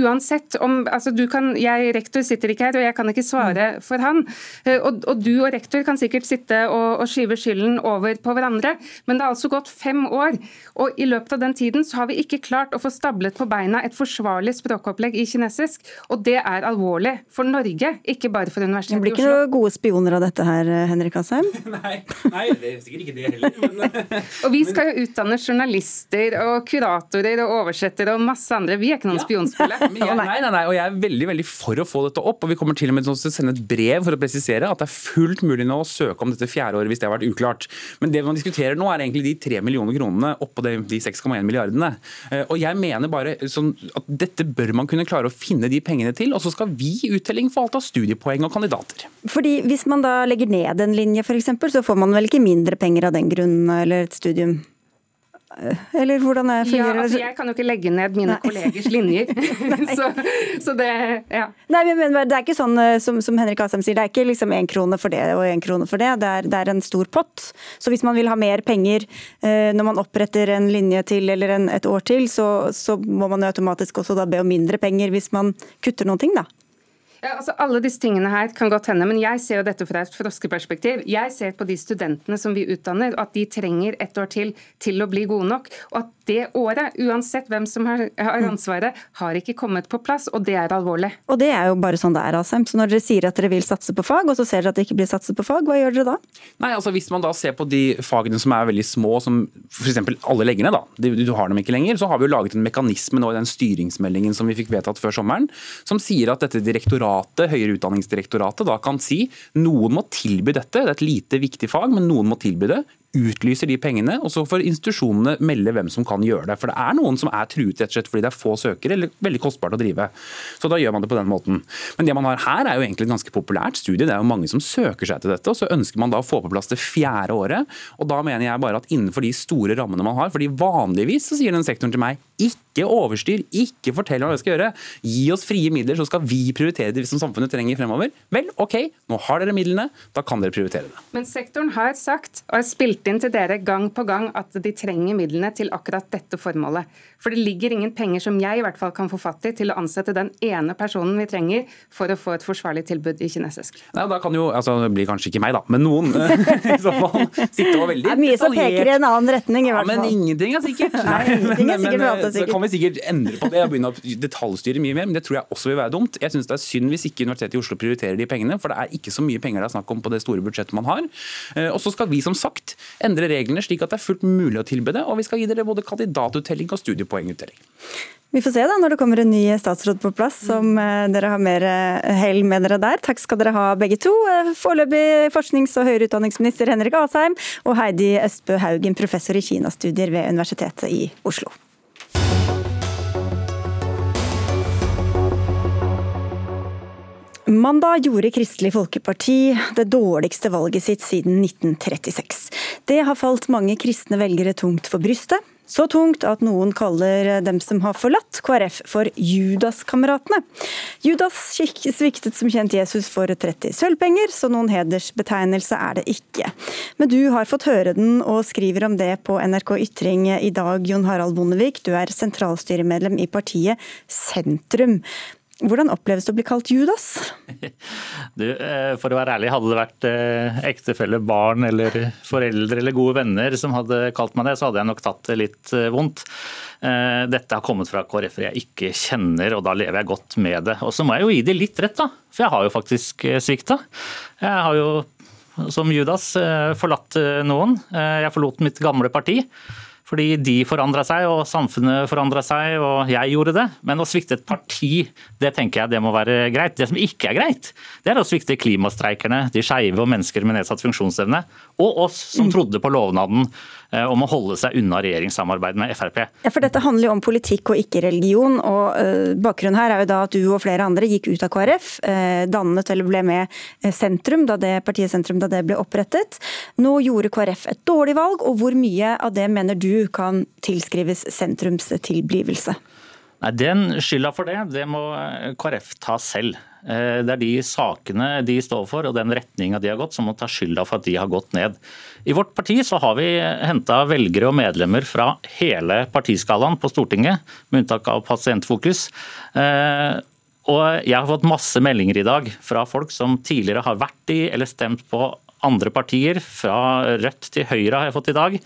Uansett om altså du kan, Jeg rektor sitter ikke her, og jeg kan ikke svare for han. Eh, og, og du og rektor kan sikkert sitte og, og skyve skylden over på hverandre, men det har altså gått fem år. Og i løpet av den tiden så har vi ikke klart å få stablet på beina et forsvarlig språkopplegg i kinesisk. Og det er alvorlig for Norge, ikke bare for Universitetet i Oslo. Det blir ikke noen gode spioner av dette her, Henrik Asheim? nei, nei, det er sikkert ikke det heller. Men... og vi skal jo utdanne journalister og kuratorer og oversettere og masse andre. Vi er ikke noen ja. spionskole. nei, nei, nei, og jeg er veldig veldig for å få dette opp. og Vi kommer til og med til å sende et brev for å presisere at det er fullt mulig nå å søke om dette fjerde året hvis det har vært uklart. Men det man diskuterer nå er egentlig de tre millioner kronene oppå de 6,1 milliardene. Eh, og jeg mener bare sånn at dette bør man kunne klare å finne de pengene til, og så skal vi i uttelling få alt av studiepoeng og kandidater. Fordi Hvis man da legger ned en linje f.eks., så får man vel ikke mindre penger av den grunn eller et studium? Eller hvordan det fungerer ja, altså Jeg kan jo ikke legge ned mine Nei. kollegers linjer. så, så, det ja. Nei, men Det er ikke sånn eh, som, som Henrik Asheim sier, det er ikke liksom én krone for det og én krone for det. Det er, det er, en stor pott. Så hvis man vil ha mer penger eh, når man oppretter en linje til eller en, et år til, så, så må man jo automatisk også da be om mindre penger hvis man kutter noen ting, da. Ja, altså Alle disse tingene her kan godt hende, men jeg ser jo dette fra et froskeperspektiv. Jeg ser på de studentene som vi utdanner, at de trenger et år til til å bli gode nok. Og at det året, uansett hvem som har, har ansvaret, har ikke kommet på plass, og det er alvorlig. Og det er jo bare sånn det er, Asheim. Så når dere sier at dere vil satse på fag, og så ser dere at det ikke blir satset på fag, hva gjør dere da? Nei, altså Hvis man da ser på de fagene som er veldig små, som f.eks. alle legger ned, da, du har dem ikke lenger, så har vi jo laget en mekanisme nå i den styringsmeldingen som vi fikk vedtatt før sommeren, som sier at dette direktoratet, høyere utdanningsdirektoratet, da kan si noen må tilby dette, det er et lite viktig fag, men noen må tilby det utlyser de pengene, og så får institusjonene melde hvem som kan gjøre det. For det er noen som er truet rett og slett fordi det er få søkere eller veldig kostbart å drive. Så da gjør man det på den måten. Men det man har her er jo egentlig et ganske populært studie. Det er jo mange som søker seg til dette. og Så ønsker man da å få på plass det fjerde året. Og da mener jeg bare at innenfor de store rammene man har, fordi vanligvis så sier den sektoren til meg ikke overstyr, ikke fortell hva vi skal gjøre. Gi oss frie midler, så skal vi prioritere det som samfunnet trenger fremover. Vel, OK, nå har dere midlene, da kan dere prioritere det. Men sektoren har sagt og har spilt spilt inn til dere gang på gang at de trenger midlene til akkurat dette formålet. For det ligger ingen penger som jeg i hvert fall kan få fatt i til å ansette den ene personen vi trenger for å få et forsvarlig tilbud i kinesisk. Nei, da kan jo, altså Det blir kanskje ikke meg, da, men noen i så fall sitte og veldig Det er mye som peker i en annen retning, i hvert fall. Ja, men ingenting er sikkert. Nei, ingenting er sikkert, men, men, så kan vi sikkert endre på det og begynne å detaljstyre mye mer, men det tror jeg også vil være dumt. Jeg syns det er synd hvis ikke Universitetet i Oslo prioriterer de pengene, for det er ikke så mye penger det er snakk om på det store budsjettet man har. Eh, og så skal vi som sagt endre reglene slik at det er fullt mulig å tilby det, og vi skal gi dere både kandidatuttelling og studiepoenguttelling. Vi får se da når det kommer en ny statsråd på plass, om eh, dere har mer eh, hell med dere der. Takk skal dere ha begge to. Eh, foreløpig forsknings- og høyere utdanningsminister Henrik Asheim og Heidi Østbø Haugen, professor i kinastudier ved Universitetet i Oslo. Mandag gjorde Kristelig Folkeparti det dårligste valget sitt siden 1936. Det har falt mange kristne velgere tungt for brystet. Så tungt at noen kaller dem som har forlatt KrF for Judas-kameratene. Judas sviktet som kjent Jesus for 30 sølvpenger, så noen hedersbetegnelse er det ikke. Men du har fått høre den og skriver om det på NRK Ytring i dag, Jon Harald Bondevik. Du er sentralstyremedlem i partiet Sentrum. Hvordan oppleves det å bli kalt Judas? Du, eh, for å være ærlig, hadde det vært eh, ektefelle, barn eller foreldre eller gode venner som hadde kalt meg det, så hadde jeg nok tatt det litt eh, vondt. Dette har kommet fra KrF-ere jeg ikke kjenner, og da lever jeg godt med det. Og så må jeg jo gi det litt rett, da. For jeg har jo faktisk svikta. Jeg har jo, som Judas, forlatt noen. Jeg forlot mitt gamle parti. Fordi de forandra seg, og samfunnet forandra seg, og jeg gjorde det. Men å svikte et parti, det tenker jeg det må være greit. Det som ikke er greit, det er å svikte klimastreikerne, de skeive og mennesker med nedsatt funksjonsevne, og oss som mm. trodde på lovnaden Eh, om å holde seg unna regjeringssamarbeid med Frp. Ja, for Dette handler jo om politikk og ikke religion. og uh, Bakgrunnen her er jo da at du og flere andre gikk ut av KrF, uh, dannet eller ble med sentrum, da det, partiet Sentrum da det ble opprettet. Nå gjorde KrF et dårlig valg, og hvor mye av det mener du kan tilskrives sentrums tilblivelse? Nei, Den skylda for det, det må KrF ta selv. Eh, det er de sakene de står for og den retninga de har gått, som må ta skylda for at de har gått ned. I vårt parti så har vi henta velgere og medlemmer fra hele partiskalaen på Stortinget, med unntak av Pasientfokus. Eh, og jeg har fått masse meldinger i dag fra folk som tidligere har vært i eller stemt på andre partier. Fra Rødt til Høyre har jeg fått i dag.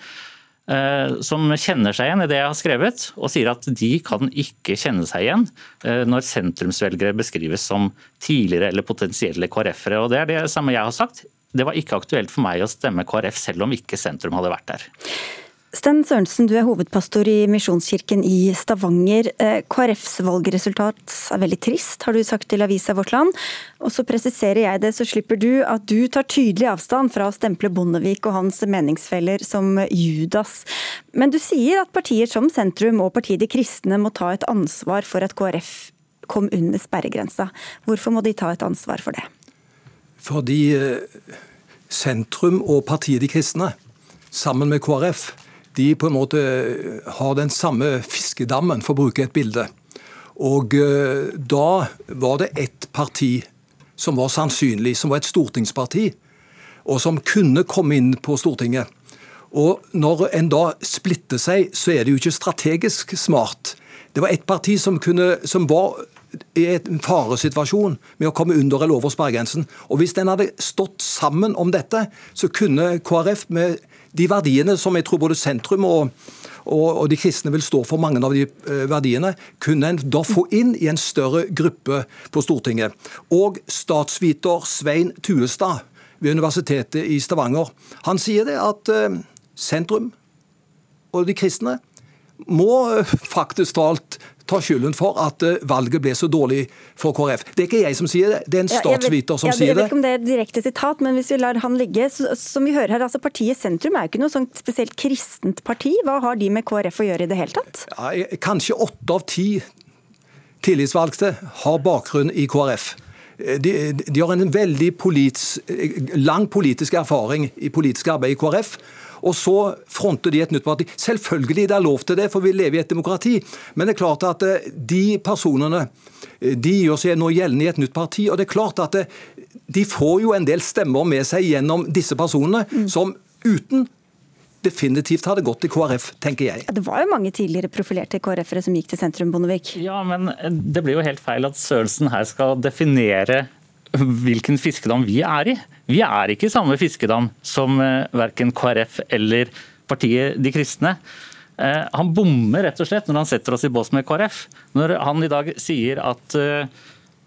Eh, som kjenner seg igjen i det jeg har skrevet, og sier at de kan ikke kjenne seg igjen eh, når sentrumsvelgere beskrives som tidligere eller potensielle KrF-ere. Og Det er det samme jeg har sagt. Det var ikke aktuelt for meg å stemme KrF selv om ikke sentrum hadde vært der. Sten Sørensen, du er hovedpastor i Misjonskirken i Stavanger. Eh, KrFs valgresultat er veldig trist, har du sagt til avisa Vårt Land. Og så presiserer jeg det, så slipper du at du tar tydelig avstand fra å stemple Bondevik og hans meningsfeller som Judas. Men du sier at partier som Sentrum og partiet De kristne må ta et ansvar for at KrF kom under sperregrensa. Hvorfor må de ta et ansvar for det? Fordi eh, Sentrum og partiet De kristne, sammen med KrF, de på en måte har den samme fiskedammen, for å bruke et bilde. Og eh, da var det ett parti som var sannsynlig, som var et stortingsparti, og som kunne komme inn på Stortinget. Og når en da splitter seg, så er det jo ikke strategisk smart. Det var ett parti som, kunne, som var i en faresituasjon med å komme under eller over sperregrensen. Og hvis en hadde stått sammen om dette, så kunne KrF med de verdiene som jeg tror både sentrum og, og, de kristne vil stå for mange av de eh, verdiene, kunne en da få inn i en større gruppe på Stortinget. Og statsviter Svein Tuestad ved Universitetet i Stavanger, han sier det at eh, sentrum og de kristne må eh, faktisk talt ta skylden for at eh, valget ble så dårlig for KrF. Det er ikke jeg som sier det, det er en statsviter som ja, sier det. Jeg vet ikke om det er direkte sitat, men hvis vi lar han ligge. Så, som vi hører her, altså Partiet Sentrum er jo ikke noe sånn spesielt kristent parti. Hva har de med KrF å gjøre i det hele tatt? Ja, kanskje åtte av ti tillitsvalgte har bakgrunn i KrF. Eh, de, de, har en veldig politisk, lang politisk erfaring i politisk arbeid i KrF. Og så fronter de et nytt parti. Selvfølgelig det er lov til det, for vi lever i et demokrati. Men det er klart at eh, de personene eh, de gjør seg nå gjeldende i et nytt parti. Og det er klart at eh, de får jo en del stemmer med seg gjennom disse personene, mm. som uten definitivt hadde gått til KrF, tenker jeg. Det var jo mange tidligere profilerte KrF-ere som gikk til sentrum, Bondevik. Ja, men det blir jo helt feil at Sørensen her skal definere hvilken fiskedam vi er i. Vi er ikke i samme fiskedam som eh, verken KrF eller partiet De kristne. Eh, han bommer rett og slett når han setter oss i bås med KrF. Når han i dag sier at eh,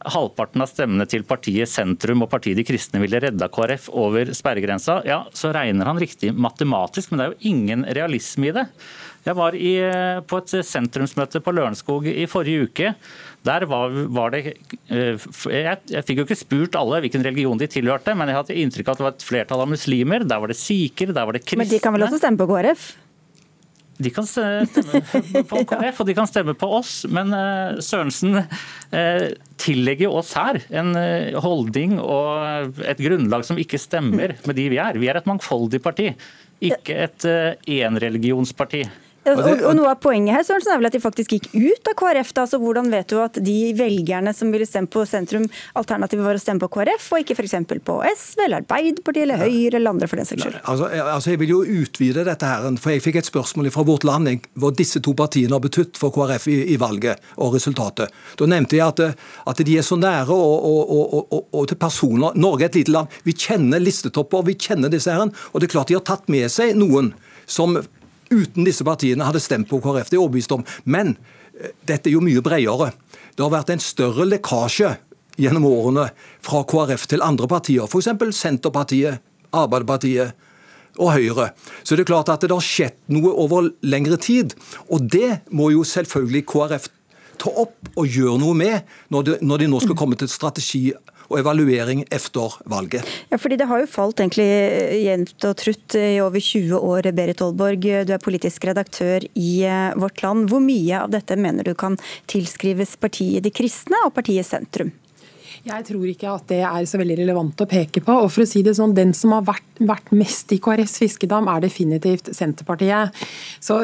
halvparten av stemmene til partiet Sentrum og partiet De kristne ville redda KrF over sperregrensa, ja, så regner han riktig matematisk, men det er jo ingen realisme i det. Jeg var i, på et sentrumsmøte på Lørenskog i forrige uke. Der var, var det eh, jeg, jeg, fikk jo ikke spurt alle hvilken religion de tilhørte, men jeg hadde inntrykk av at det var et flertall av muslimer. Der var det sikher, der var det kristne. Men de kan vel også stemme på KrF? De kan stemme på KrF og de kan stemme på oss, men uh, Sørensen uh, tillegger oss her en uh, holdning og et grunnlag som ikke stemmer med de vi er. Vi er et mangfoldig parti, ikke et enreligionsparti. Og, og, Noe av poenget her Sørensen, er vel at de faktisk gikk ut av KrF. da, så Hvordan vet du at de velgerne som ville stemme på sentrum, alternativet var å stemme på KrF, og ikke f.eks. på SV eller Arbeiderpartiet eller Høyre eller andre for den saks skyld? Altså, altså, Jeg vil jo utvide dette her, for jeg fikk et spørsmål fra Vårt Land hvor disse to partiene har betydd for KrF i, i, valget og resultatet. Da nevnte jeg at, at de er så nære og, og, og, til personer. Norge er et lite land. Vi kjenner listetopper, vi kjenner disse her, og det er klart de har tatt med seg noen som uten disse partiene hadde stemt på KrF. Det er overbevist om. Men eh, dette er jo mye bredere. Det har vært en større lekkasje gjennom årene fra KrF til andre partier, f.eks. Senterpartiet, Arbeiderpartiet og Høyre. Så det er klart at det har skjedd noe over lengre tid. Og det må jo selvfølgelig KrF ta opp og gjøre noe med når de, når de nå skal komme til strategi og evaluering etter valget. Ja, fordi Det har jo falt egentlig jevnt og trutt i over 20 år. Berit Aalborg, du er politisk redaktør i eh, Vårt Land. Hvor mye av dette mener du kan tilskrives partiet De kristne og partiet Sentrum? Jeg tror ikke at det er så veldig relevant å peke på. og for å si det sånn, Den som har vært, vært mest i KrFs fiskedam, er definitivt Senterpartiet. Så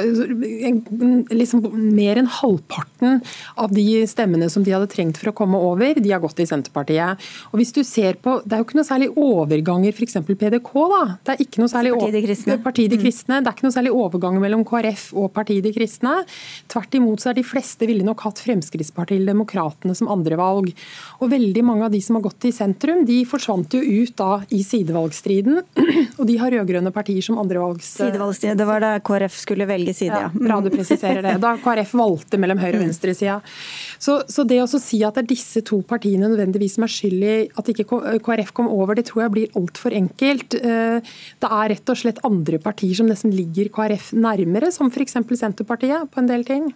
liksom Mer enn halvparten av de stemmene som de hadde trengt for å komme over, de har gått i Senterpartiet. Og hvis du ser på, Det er jo ikke noe særlig overganger, f.eks. PDK. da, det er ikke noe særlig Partiet De Kristne. Partiet de Kristne. Det er ikke noe særlig overganger mellom KrF og Partiet De Kristne. Tvert imot så er de fleste ville nok hatt Fremskrittspartiet eller Demokratene som andre valg. Og veldig mange av de som har gått i sentrum, de forsvant jo ut da i sidevalgstriden. Og de har rød-grønne partier som andrevalgs... Sidevalgstriden, det var da KrF skulle velge side, ja. Bra du presiserer det. Da KrF valgte mellom høyre- og venstresida. Så, så det å si at det er disse to partiene nødvendigvis som er skyld i at ikke KrF kom over, det tror jeg blir altfor enkelt. Eh, det er rett og slett andre partier som nesten ligger KrF nærmere, som f.eks. Senterpartiet på en del ting.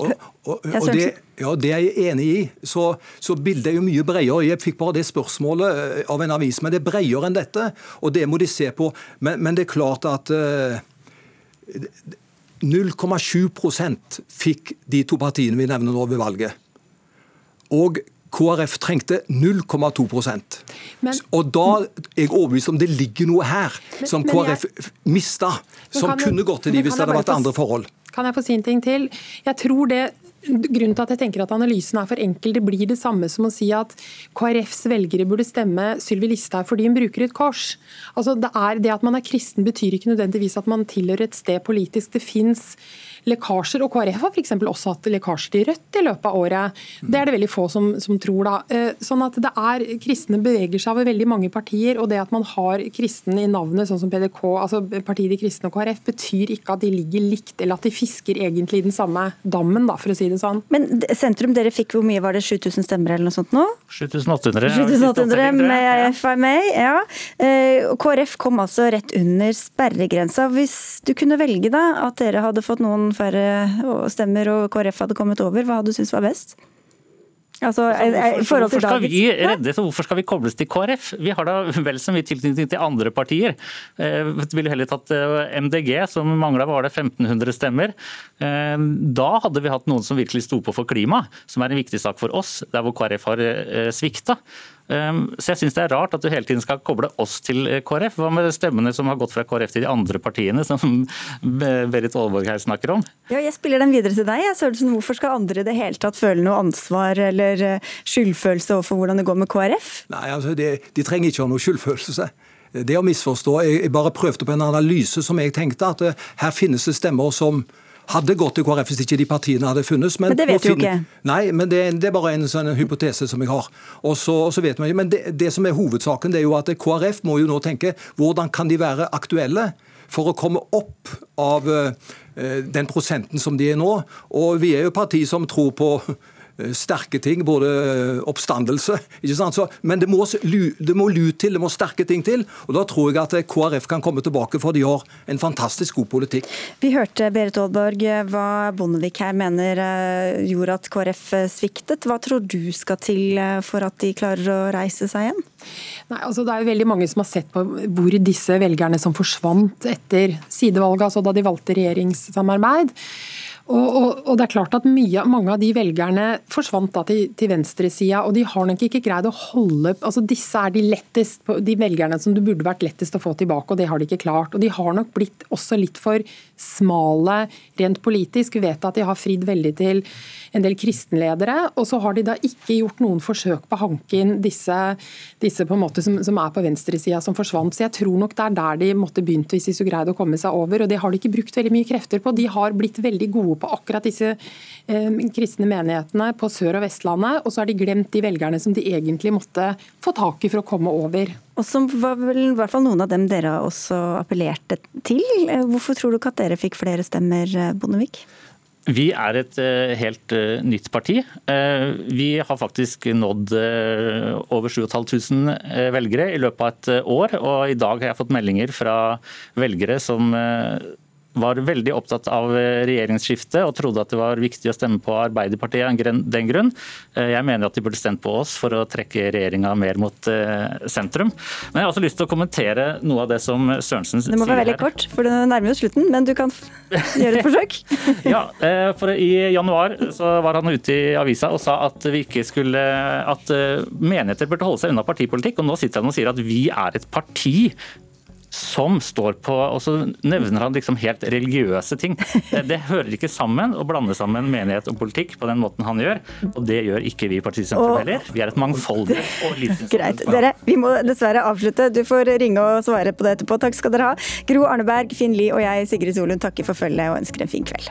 Og, og, og det, ja, det er jeg enig i. Så, så bildet er jo mye bredere. Jeg fikk bare det spørsmålet eh, av en avis, men det er bredere enn dette. Og det må de se på. Men, men det er klart at uh, 0,7 fikk de to partiene vi nevner nå ved valget. Og KrF trengte 0,2% Og da er jeg overbevist om det ligger noe her men, som KrF jeg, mista, som kunne gått til de hvis det hadde vært andre forhold. Kan jeg få si en ting til? Jeg tror det Grunnen til at jeg tenker at analysen er for enkel, det blir det samme som å si at KrFs velgere burde stemme Sylvi Listhaug fordi hun bruker et kors. Altså det, det at man er kristen betyr ikke nødvendigvis at man tilhører et sted politisk. Det fins lekkasjer. Og KrF har f.eks. også hatt lekkasjer til Rødt i løpet av året. Det er det veldig få som, som, tror. da. Eh, sånn at det er, Kristne beveger seg over veldig mange partier, og det at man har kristen i navnet, sånn som PDK, altså Partiet De kristne og KrF, betyr ikke at de ligger likt, eller at de fisker egentlig i den samme dammen, da, for å si det sånn. Men sentrum, dere fikk hvor mye var det, 7000 stemmer eller noe sånt nå? 7800. 7800 med FMA, ja. Eh, KrF kom altså rett under sperregrensa. Hvis du kunne velge da, at dere hadde fått noen færre stemmer og KrF hadde kommet over, hva hadde du syntes var best? Altså, altså, hvorfor, hvorfor, skal vi reddes, og hvorfor skal vi kobles til KrF? Vi har da vel så mye tilknytning til andre partier. Eh, ville heller tatt eh, MDG, som mangla var det 1500 stemmer. Eh, da hadde vi hatt noen som virkelig sto på for klima, som er en viktig sak for oss, der hvor KrF har eh, svikta. Ehm, så jeg syns det er rart at du hele tiden skal koble oss til eh, KrF. Hva med stemmene som har gått fra KrF til de andre partiene, som Berit Aalborg her snakker om? Ja, jeg spiller den videre til deg. Sørensen, hvorfor skal andre i det hele tatt føle noe ansvar eller eh, skyldfølelse overfor hvordan det går med KrF? Nei, altså, De, de trenger ikke ha noe skyldfølelse. Det å misforstå. Jeg bare prøvde på en analyse som jeg tenkte at eh, her finnes det stemmer som hadde gått til KrF hvis ikke de partiene hadde funnes. Men, men det vet du ikke. Nei, men det, det, er bare en sånn hypotese som jeg har. Og så, vet man, Men det, det, som er hovedsaken, det er jo at KrF må jo nå tenke hvordan kan de være aktuelle for å komme opp av uh, den prosenten som de er nå. Og vi er jo parti som tror på sterke ting, både eh, oppstandelse. ikke sant? Så, men det må, det må lut til, det må sterke ting til. og Da tror jeg at eh, KrF kan komme tilbake, for de har en fantastisk god politikk. Vi hørte Berit Aalborg hva Bondevik her mener gjorde at KrF sviktet. Hva tror du skal til for at de klarer å reise seg igjen? Nei, altså Det er jo veldig mange som har sett på hvor disse velgerne som forsvant etter sidevalget, altså da de valgte regjeringssamarbeid, og, og, og, det er klart at mye, Mange av de velgerne forsvant da til, til venstresida, og de har nok ikke greid å holde altså Disse er de lettest, de velgerne som det burde vært lettest å få tilbake, og det har de ikke klart. Og De har nok blitt også litt for smale rent politisk. Vi vet at de har fridd veldig til en del kristenledere, og så har de da ikke gjort noen forsøk på å hanke inn disse, disse på en måte som, som er på venstresida som forsvant. Så jeg tror nok det er der de måtte begynt hvis de så greide å komme seg over, og det har de ikke brukt veldig mye krefter på. De har blitt veldig gode på akkurat disse eh, kristne menighetene på Sør- og Vestlandet, og så har de glemt de velgerne som de egentlig måtte få tak i for å komme over. Og som var vel i hvert fall noen av dem dere også appellerte til. Eh, hvorfor tror du ikke at dere fikk flere stemmer, eh, Bondevik? Vi er et uh, helt nytt parti. Vi har faktisk nådd over 7500 velgere i løpet av et år. Og i dag har jeg fått meldinger fra velgere som var veldig opptatt av regjeringsskiftet og trodde at det var viktig å stemme på Arbeiderpartiet av den grunn. Eh, jeg mener at de burde stemt på oss for å trekke regjeringa mer mot sentrum. Men jeg har også lyst til å kommentere noe av det som Sørensen sier her. Det må være veldig kort, for det nærmer oss slutten, men du kan gjøre et forsøk. ja, for I januar så var han ute i avisa og sa at vi ikke skulle at menigheter burde holde seg unna partipolitikk. og Nå sitter han og sier at vi er et parti som står på Og så nevner han liksom helt religiøse ting. Det hører ikke sammen å blande sammen menighet og politikk på den måten han gjør. Og det gjør ikke vi i Partisentrum heller. Vi er et mangfoldig og Greit. Dere, vi må dessverre avslutte. Du får ringe og svare på det etterpå. Takk skal dere ha. Gro Arneberg, Finn Lie og jeg, Sigrid Solund, takker for følget og ønsker en fin kveld.